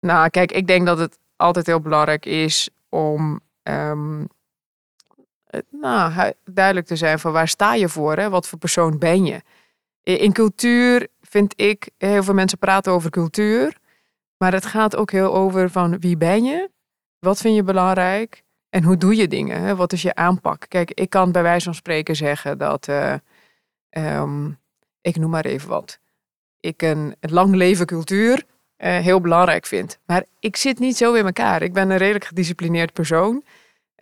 B: Nou, kijk, ik denk dat het altijd heel belangrijk is om um, nou, duidelijk te zijn van waar sta je voor, hè? wat voor persoon ben je. In cultuur vind ik, heel veel mensen praten over cultuur, maar het gaat ook heel over van wie ben je, wat vind je belangrijk en hoe doe je dingen, hè? wat is je aanpak. Kijk, ik kan bij wijze van spreken zeggen dat, uh, um, ik noem maar even wat, ik een lang leven cultuur uh, heel belangrijk vind. Maar ik zit niet zo in elkaar. Ik ben een redelijk gedisciplineerd persoon.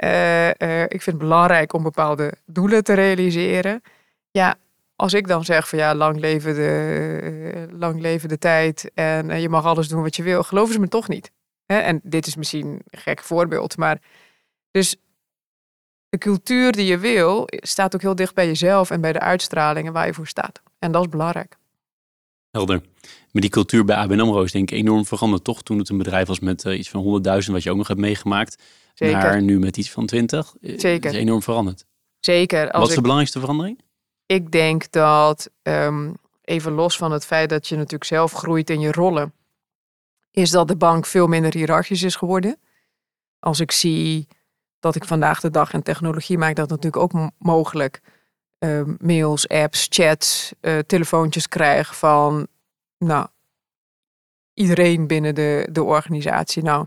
B: Uh, uh, ik vind het belangrijk om bepaalde doelen te realiseren. Ja, als ik dan zeg van ja, lang leven de, lang leven de tijd en je mag alles doen wat je wil, geloven ze me toch niet. En dit is misschien een gek voorbeeld, maar dus de cultuur die je wil staat ook heel dicht bij jezelf en bij de uitstralingen waar je voor staat. En dat is belangrijk.
C: Helder. Maar die cultuur bij ABN AMRO is denk ik enorm veranderd, toch? Toen het een bedrijf was met iets van 100.000, wat je ook nog hebt meegemaakt.
B: Zeker.
C: Naar nu met iets van 20.
B: Zeker.
C: is enorm veranderd.
B: Zeker.
C: Als wat is de belangrijkste verandering?
B: Ik denk dat, um, even los van het feit dat je natuurlijk zelf groeit in je rollen, is dat de bank veel minder hiërarchisch is geworden. Als ik zie dat ik vandaag de dag en technologie maakt dat natuurlijk ook mogelijk. Uh, mails, apps, chats, uh, telefoontjes krijg van nou, iedereen binnen de, de organisatie. Nou,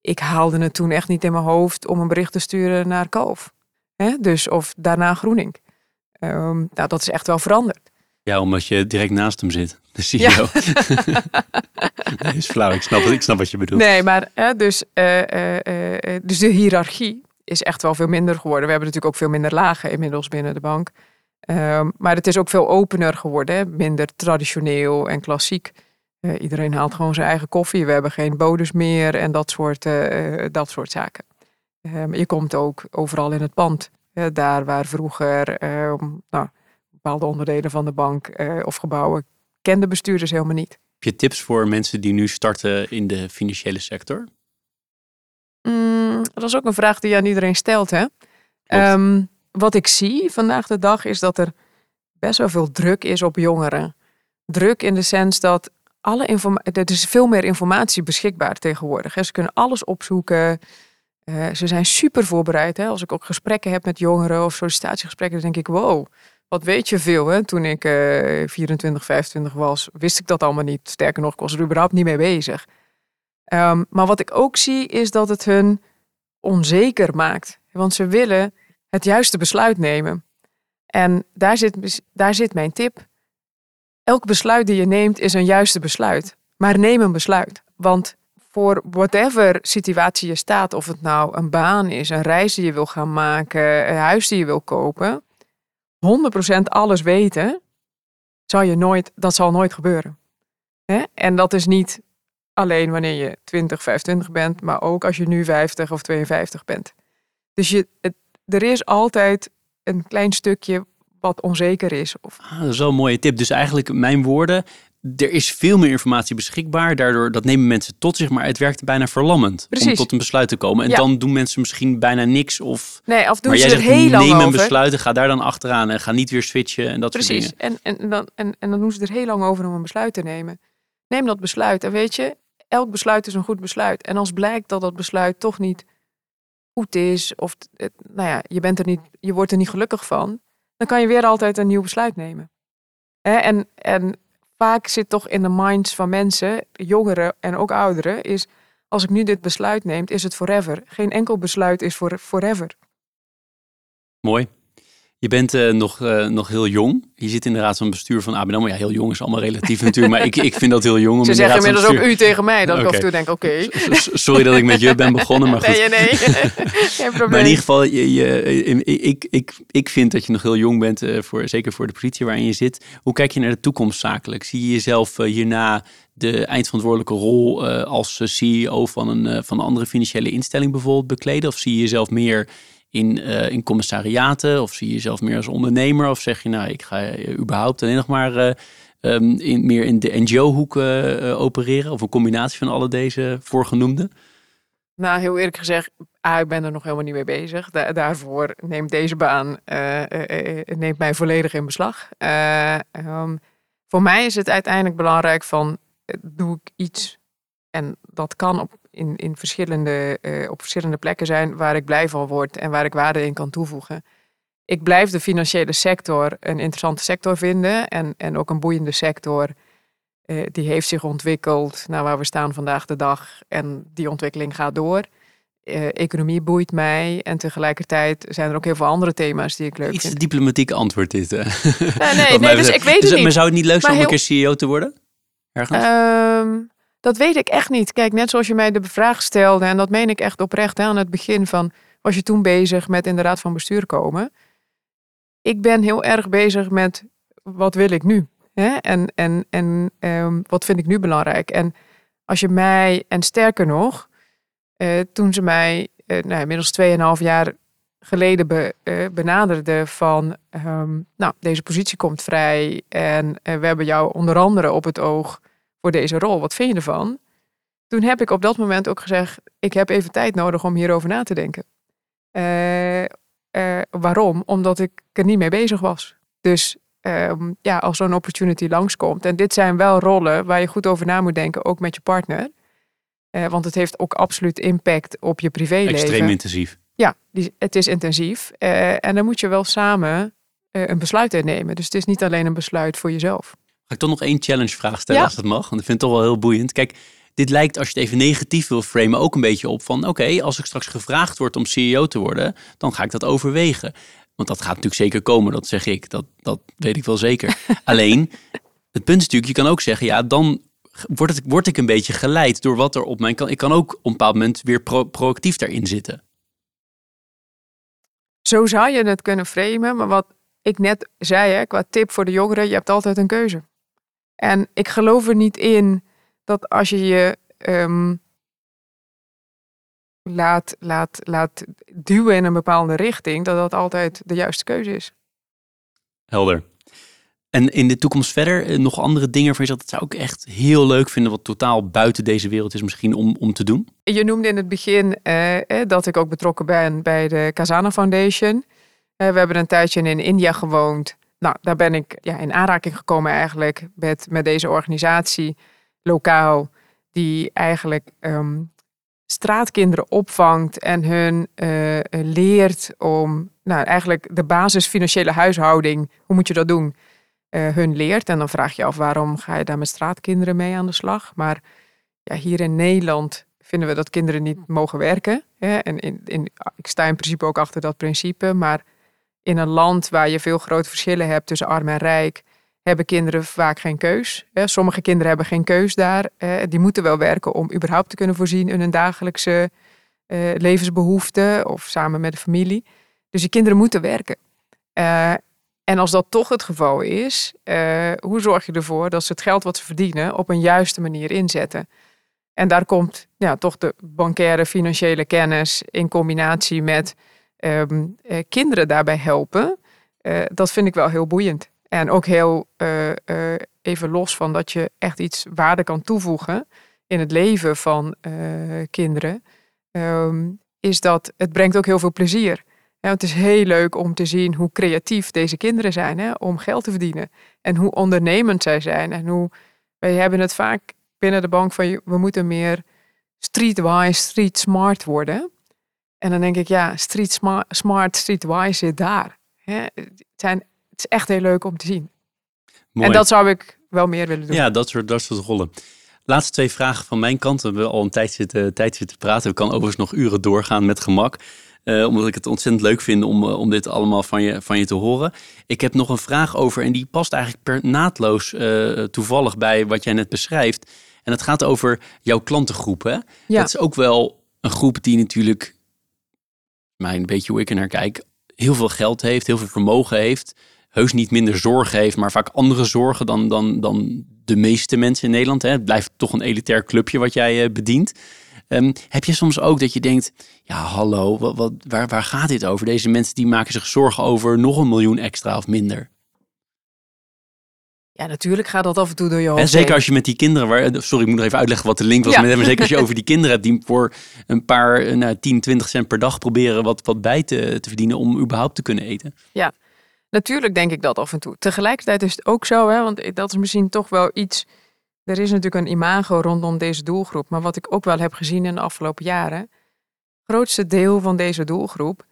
B: ik haalde het toen echt niet in mijn hoofd om een bericht te sturen naar Kalf. Hè? Dus, of daarna Groening. Um, nou, dat is echt wel veranderd.
C: Ja, omdat je direct naast hem zit, de CEO. Ja. nee, is flauw, ik snap, ik snap wat je bedoelt.
B: Nee, maar hè, dus, uh, uh, uh, dus de hiërarchie is echt wel veel minder geworden. We hebben natuurlijk ook veel minder lagen inmiddels binnen de bank. Um, maar het is ook veel opener geworden, hè? minder traditioneel en klassiek. Uh, iedereen haalt gewoon zijn eigen koffie. We hebben geen bodes meer en dat soort, uh, dat soort zaken. Um, je komt ook overal in het pand. Uh, daar waar vroeger nou, bepaalde onderdelen van de bank of gebouwen kenden bestuurders helemaal niet.
C: Heb je tips voor mensen die nu starten in de financiële sector?
B: Mm, dat is ook een vraag die je aan iedereen stelt. Hè? Um, wat ik zie vandaag de dag is dat er best wel veel druk is op jongeren. Druk in de sens dat alle informatie, er is veel meer informatie beschikbaar tegenwoordig. Hè. Ze kunnen alles opzoeken. Uh, ze zijn super voorbereid. Hè. Als ik ook gesprekken heb met jongeren of sollicitatiegesprekken, dan denk ik, wow, wat weet je veel. Hè. Toen ik uh, 24, 25 was, wist ik dat allemaal niet. Sterker nog, ik was er überhaupt niet mee bezig. Um, maar wat ik ook zie, is dat het hun onzeker maakt. Want ze willen het juiste besluit nemen. En daar zit, daar zit mijn tip. Elk besluit die je neemt is een juiste besluit. Maar neem een besluit. Want voor whatever situatie je staat, of het nou een baan is, een reis die je wil gaan maken, een huis die je wil kopen, 100% alles weten, zal je nooit, dat zal nooit gebeuren. En dat is niet alleen wanneer je 20, 25 bent, maar ook als je nu 50 of 52 bent. Dus je, er is altijd een klein stukje wat onzeker is. Of...
C: Ah, dat is wel een mooie tip. Dus eigenlijk mijn woorden, er is veel meer informatie beschikbaar. Daardoor dat nemen mensen tot zich, maar het werkt bijna verlammend
B: Precies.
C: om tot een besluit te komen. En
B: Ja.
C: dan doen mensen misschien bijna niks of.
B: Nee, of doen
C: maar
B: ze
C: jij zegt
B: heel lang
C: neem een besluit en ga daar dan achteraan en ga niet weer switchen en dat soort
B: Precies.
C: dingen.
B: En, en, dan, en, en dan doen ze er heel lang over om een besluit te nemen. Neem dat besluit. En weet je, elk besluit is een goed besluit. En als blijkt dat dat besluit toch niet goed is, of nou ja, je, bent er niet, je wordt er niet gelukkig van, dan kan je weer altijd een nieuw besluit nemen. Hè? En, en vaak zit toch in de minds van mensen, jongeren en ook ouderen, is als ik nu dit besluit neem, is het forever. Geen enkel besluit is voor forever.
C: Mooi. Je bent eh, nog, eh, nog heel jong. Je zit in de raad van bestuur van ABN AMRO. Ja, heel jong is allemaal relatief natuurlijk, maar ik, ik vind dat heel jong. Om
B: Ze
C: in de
B: zeggen inmiddels ook
C: bestuur-
B: u tegen mij, dat ik af en toe denk, oké.
C: Sorry dat ik met je ben begonnen, maar goed.
B: Nee, nee, geen probleem.
C: Maar in ieder geval, je, je, ik, ik, ik vind dat je nog heel jong bent, eh, voor, zeker voor de positie waarin je zit. Hoe kijk je naar de toekomst zakelijk? Zie je jezelf hierna de eindverantwoordelijke rol als CEO van een, van een andere financiële instelling bijvoorbeeld bekleden? Of zie je jezelf meer in, eh, in commissariaten? Of zie je jezelf meer als ondernemer? Of zeg je, nou, ik ga eh, überhaupt alleen nog maar eh, ehm, in, meer in de NGO-hoek opereren? Of een combinatie van alle deze voorgenoemde?
B: Nou, heel eerlijk gezegd, ik ben er nog helemaal niet mee bezig. Da- daarvoor neemt deze baan neemt mij volledig in beslag. Eh, ehm, voor mij is het uiteindelijk belangrijk van, doe ik iets en dat kan op, in, in verschillende, eh, op verschillende plekken zijn waar ik blij van word en waar ik waarde in kan toevoegen. Ik blijf de financiële sector een interessante sector vinden en, en ook een boeiende sector. Eh, die heeft zich ontwikkeld naar waar we staan vandaag de dag. En die ontwikkeling gaat door. Eh, economie boeit mij. En tegelijkertijd zijn er ook heel veel andere thema's die ik leuk
C: Iets
B: vind.
C: diplomatiek antwoord dit. eh.
B: Nee, nee, nee dus ik weet het
C: Dus,
B: niet.
C: Maar zou het niet leuk zijn om een keer CEO te worden? Ergens?
B: Ehm, dat weet ik echt niet. Kijk, net zoals je mij de vraag stelde, en dat meen ik echt oprecht hè, aan het begin van, was je toen bezig met in de raad van bestuur komen? Ik ben heel erg bezig met, wat wil ik nu? Hè? En, en, en ehm, wat vind ik nu belangrijk? En als je mij, en sterker nog, eh, toen ze mij eh, nou, inmiddels 2,5 jaar geleden be, eh, benaderde van, ehm, nou, deze positie komt vrij en we hebben jou onder andere op het oog voor deze rol. Wat vind je ervan? Toen heb ik op dat moment ook gezegd, ik heb even tijd nodig om hierover na te denken. Eh, eh, waarom? Omdat ik er niet mee bezig was. Dus ehm, ja, als zo'n opportunity langskomt. En dit zijn wel rollen waar je goed over na moet denken, ook met je partner. Eh, want het heeft ook absoluut impact op je privéleven.
C: Extreem intensief.
B: Ja, die, het is intensief. En dan moet je wel samen een besluit in nemen. Dus het is niet alleen een besluit voor jezelf.
C: Ga ik toch nog één challenge vraag stellen
B: Ja.
C: als dat mag? Want ik vind het toch wel heel boeiend. Kijk, dit lijkt als je het even negatief wil framen ook een beetje op van... oké, als ik straks gevraagd word om CEO te worden, dan ga ik dat overwegen. Want dat gaat natuurlijk zeker komen, dat zeg ik. Dat, dat weet ik wel zeker. Alleen, het punt is natuurlijk, je kan ook zeggen... ja, dan word, het, word ik een beetje geleid door wat er op mijn kan. Ik kan ook op een bepaald moment weer pro- proactief daarin zitten.
B: Zo zou je het kunnen framen. Maar wat ik net zei, hè, qua tip voor de jongeren, je hebt altijd een keuze. En ik geloof er niet in dat als je je ehm, laat, laat, laat duwen in een bepaalde richting, dat dat altijd de juiste keuze is.
C: Helder. En in de toekomst verder eh, nog andere dingen waarvan je dat zou ik echt heel leuk vinden... wat totaal buiten deze wereld is misschien om, om te doen?
B: Je noemde in het begin eh, eh, dat ik ook betrokken ben bij de Kazana Foundation. Eh, we hebben een tijdje in India gewoond. Nou, daar ben ik ja, in aanraking gekomen eigenlijk met, met deze organisatie lokaal. Die eigenlijk ehm, straatkinderen opvangt en hun eh, leert om nou, eigenlijk de basis financiële huishouding. Hoe moet je dat doen? eh, hun leert. En dan vraag je af waarom ga je daar met straatkinderen mee aan de slag. Maar ja, hier in Nederland vinden we dat kinderen niet mogen werken. Hè? En in, in, ik sta in principe ook achter dat principe. Maar in een land waar je veel grote verschillen hebt tussen arm en rijk, hebben kinderen vaak geen keus. Sommige kinderen hebben geen keus daar. Die moeten wel werken om überhaupt te kunnen voorzien in hun dagelijkse eh, levensbehoeften of samen met de familie. Dus die kinderen moeten werken. Eh, en als dat toch het geval is, eh, hoe zorg je ervoor dat ze het geld wat ze verdienen op een juiste manier inzetten? En daar komt ja, toch de bankaire financiële kennis in combinatie met ehm, eh, kinderen daarbij helpen. Eh, dat vind ik wel heel boeiend. En ook heel eh, even los van dat je echt iets waarde kan toevoegen in het leven van kinderen, ehm, is dat het brengt ook heel veel plezier. Ja, het is heel leuk om te zien hoe creatief deze kinderen zijn hè, om geld te verdienen. En hoe ondernemend zij zijn. En hoe wij hebben het vaak binnen de bank van we moeten meer streetwise, street smart worden. En dan denk ik, ja, street smart, streetwise zit daar. Hè. Het, zijn, het is echt heel leuk om te zien.
C: Mooi.
B: En dat zou ik wel meer willen doen.
C: Ja, dat soort, dat soort rollen. Laatste twee vragen van mijn kant. We hebben al een tijd zitten, tijd zitten praten. We kan overigens nog uren doorgaan met gemak. Uh, omdat ik het ontzettend leuk vind om, uh, om dit allemaal van je, van je te horen. Ik heb nog een vraag over, en die past eigenlijk per naadloos uh, toevallig bij wat jij net beschrijft. En het gaat over jouw klantengroep. Hè?
B: Ja.
C: Dat is ook wel een groep die natuurlijk, mij een beetje hoe ik er naar kijk, heel veel geld heeft, heel veel vermogen heeft. Heus niet minder zorgen heeft, maar vaak andere zorgen dan, dan, dan de meeste mensen in Nederland. Hè? Het blijft toch een elitair clubje wat jij bedient. Um, heb je soms ook dat je denkt, ja hallo, wat, wat, waar, waar gaat dit over? Deze mensen die maken zich zorgen over nog een miljoen extra of minder.
B: Ja, natuurlijk gaat dat af en toe door je hoofd.
C: En zeker als je met die kinderen, waar, sorry, ik moet nog even uitleggen wat de link was.
B: Ja.
C: Met, maar zeker als je over die kinderen hebt die voor een paar, nou, 10, 20 cent per dag proberen wat, wat bij te, te verdienen om überhaupt te kunnen eten.
B: Ja, natuurlijk denk ik dat af en toe. Tegelijkertijd is het ook zo, hè, want dat is misschien toch wel iets er is natuurlijk een imago rondom deze doelgroep. Maar wat ik ook wel heb gezien in de afgelopen jaren. Het grootste deel van deze doelgroep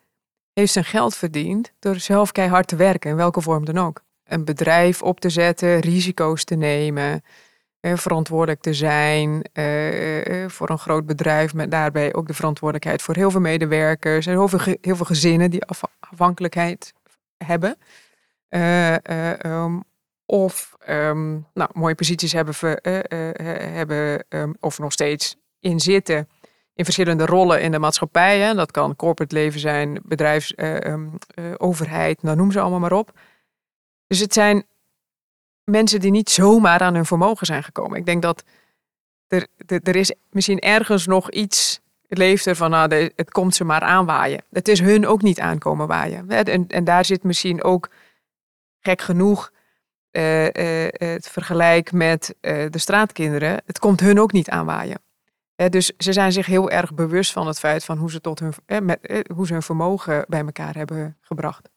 B: heeft zijn geld verdiend door zelf keihard te werken, in welke vorm dan ook. Een bedrijf op te zetten, risico's te nemen, eh, verantwoordelijk te zijn eh, eh, voor een groot bedrijf, met daarbij ook de verantwoordelijkheid voor heel veel medewerkers en heel veel, gezinnen die afhankelijkheid hebben. Um, of um, nou, mooie posities hebben, uh, hebben um, of nog steeds in zitten in verschillende rollen in de maatschappij. Hè. Dat kan corporate leven zijn, bedrijfs, overheid, nou, noem ze allemaal maar op. Dus het zijn mensen die niet zomaar aan hun vermogen zijn gekomen. Ik denk dat er, er, is misschien ergens nog iets leeft er van, nou, het komt ze maar aanwaaien. Het is hun ook niet aankomen waaien. En, en daar zit misschien ook, gek genoeg, uh, uh, het vergelijk met uh, de straatkinderen, het komt hun ook niet aanwaaien. dus ze zijn zich heel erg bewust van het feit van hoe ze, tot hun, met, hoe ze hun vermogen bij elkaar hebben gebracht.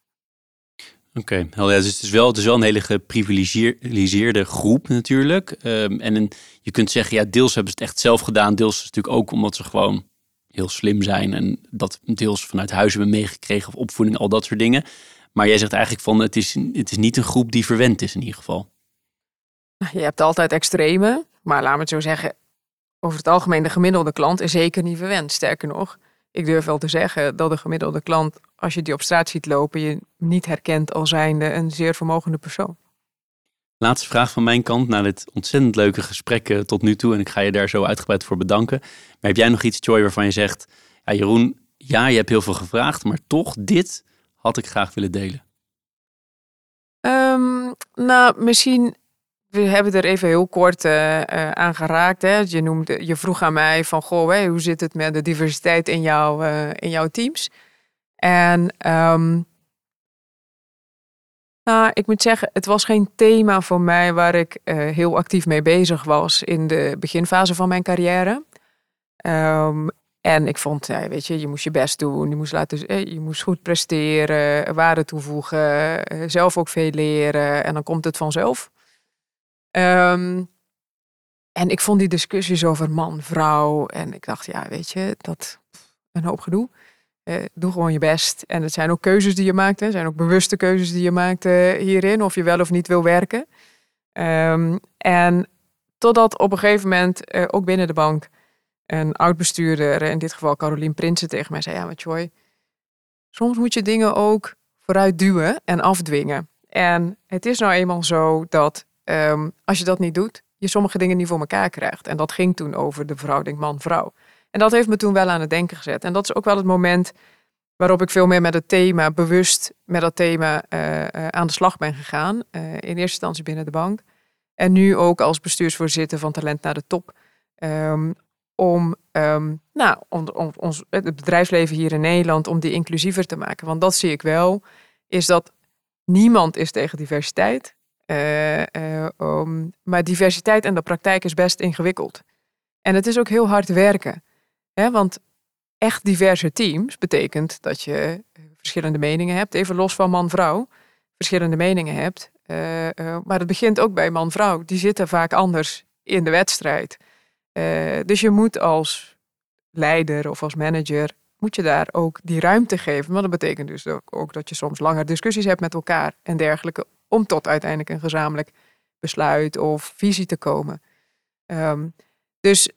C: Oké, okay. dus het is, wel, het is wel een hele geprivilegeerde groep natuurlijk. Um, en je kunt zeggen, ja, deels hebben ze het echt zelf gedaan. Deels is het natuurlijk ook omdat ze gewoon heel slim zijn. En dat deels vanuit huis hebben meegekregen of opvoeding, al dat soort dingen. Maar jij zegt eigenlijk van het is, het is niet een groep die verwend is in ieder geval.
B: Je hebt altijd extreme, maar laat me het zo zeggen, over het algemeen de gemiddelde klant is zeker niet verwend. Sterker nog, ik durf wel te zeggen dat de gemiddelde klant, als je die op straat ziet lopen, je niet herkent als zijnde een zeer vermogende persoon.
C: Laatste vraag van mijn kant na dit ontzettend leuke gesprek tot nu toe. En ik ga je daar zo uitgebreid voor bedanken. Maar heb jij nog iets, Joy, waarvan je zegt, ja Jeroen, ja, je hebt heel veel gevraagd, maar toch dit had ik graag willen delen?
B: Um, nou, misschien. We hebben er even heel kort uh, uh, aan geraakt. Hè. Je, noemde, je vroeg aan mij van, goh, hey, hoe zit het met de diversiteit in, jou, uh, in jouw teams? En um, nou, ik moet zeggen, het was geen thema voor mij waar ik heel actief mee bezig was in de beginfase van mijn carrière. Um, en ik vond, weet je, je moest je best doen. Je moest, laten, je moest goed presteren, waarde toevoegen, zelf ook veel leren. En dan komt het vanzelf. Um, en ik vond die discussies over man, vrouw. En ik dacht, ja, weet je, dat een hoop gedoe. Uh, doe gewoon je best. En het zijn ook keuzes die je maakt. Het zijn ook bewuste keuzes die je maakt uh, hierin. Of je wel of niet wil werken. Um, en totdat op een gegeven moment, uh, ook binnen de bank een oud-bestuurder, in dit geval Carolien Prinsen, tegen mij zei: Ja, maar Joy, soms moet je dingen ook vooruit duwen en afdwingen. En het is nou eenmaal zo dat um, als je dat niet doet, je sommige dingen niet voor elkaar krijgt. En dat ging toen over de verhouding man-vrouw. En dat heeft me toen wel aan het denken gezet. En dat is ook wel het moment waarop ik veel meer met het thema, bewust met dat thema uh, uh, aan de slag ben gegaan. Uh, in eerste instantie binnen de bank. En nu ook als bestuursvoorzitter van Talent naar de Top. Um, om, ehm, nou, om, ons, het bedrijfsleven hier in Nederland, om die inclusiever te maken. Want dat zie ik wel, is dat niemand is tegen diversiteit. Maar diversiteit in de praktijk is best ingewikkeld. En het is ook heel hard werken. Want echt diverse teams betekent dat je eh, verschillende meningen hebt, even los van man-vrouw, verschillende meningen hebt. Uh, uh, maar het begint ook bij man-vrouw. Die zitten vaak anders in de wedstrijd. Dus je moet als leider of als manager, moet je daar ook die ruimte geven. Maar dat betekent dus ook, dat je soms langer discussies hebt met elkaar en dergelijke, om tot uiteindelijk een gezamenlijk besluit of visie te komen. Um, dus,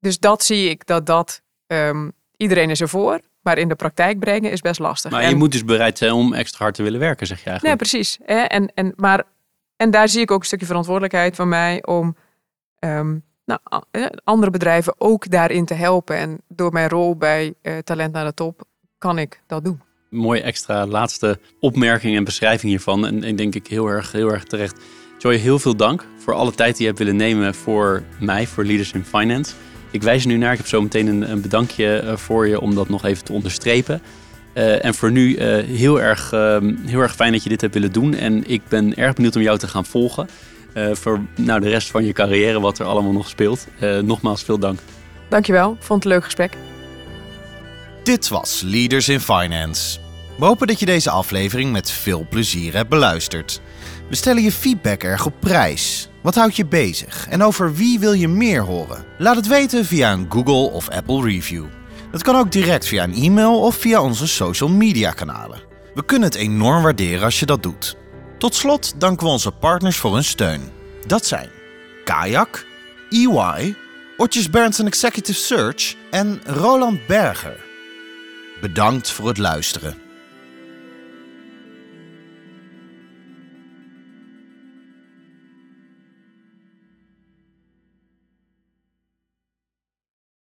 B: dus dat zie ik, dat dat um, iedereen is ervoor. Maar in de praktijk brengen is best lastig.
C: Maar je moet dus bereid zijn om extra hard te willen werken, zeg je eigenlijk.
B: Nee, precies. En, en, maar, en daar zie ik ook een stukje verantwoordelijkheid van mij om um, nou, andere bedrijven ook daarin te helpen. En door mijn rol bij uh, Talent naar de Top kan ik dat doen.
C: Mooi extra laatste opmerking en beschrijving hiervan. En, en denk ik heel erg, heel erg terecht. Joy, heel veel dank voor alle tijd die je hebt willen nemen voor mij, voor Leaders in Finance. Ik wijs er nu naar. Ik heb zo meteen een, een bedankje eh, voor je om dat nog even te onderstrepen. Uh, en voor nu uh, heel, erg, uh, heel erg fijn dat je dit hebt willen doen. En ik ben erg benieuwd om jou te gaan volgen. voor nou, de rest van je carrière, wat er allemaal nog speelt. nogmaals, veel dank.
B: Dankjewel. Vond het een leuk gesprek.
A: Dit was Leaders in Finance. We hopen dat je deze aflevering met veel plezier hebt beluisterd. We stellen je feedback erg op prijs. Wat houdt je bezig en over wie wil je meer horen? Laat het weten via een Google of Apple review. Dat kan ook direct via een e-mail of via onze social media kanalen. We kunnen het enorm waarderen als je dat doet. Tot slot danken we onze partners voor hun steun. Dat zijn Kayak, EY, Otjes Berndsen Executive Search en Roland Berger. Bedankt voor het luisteren.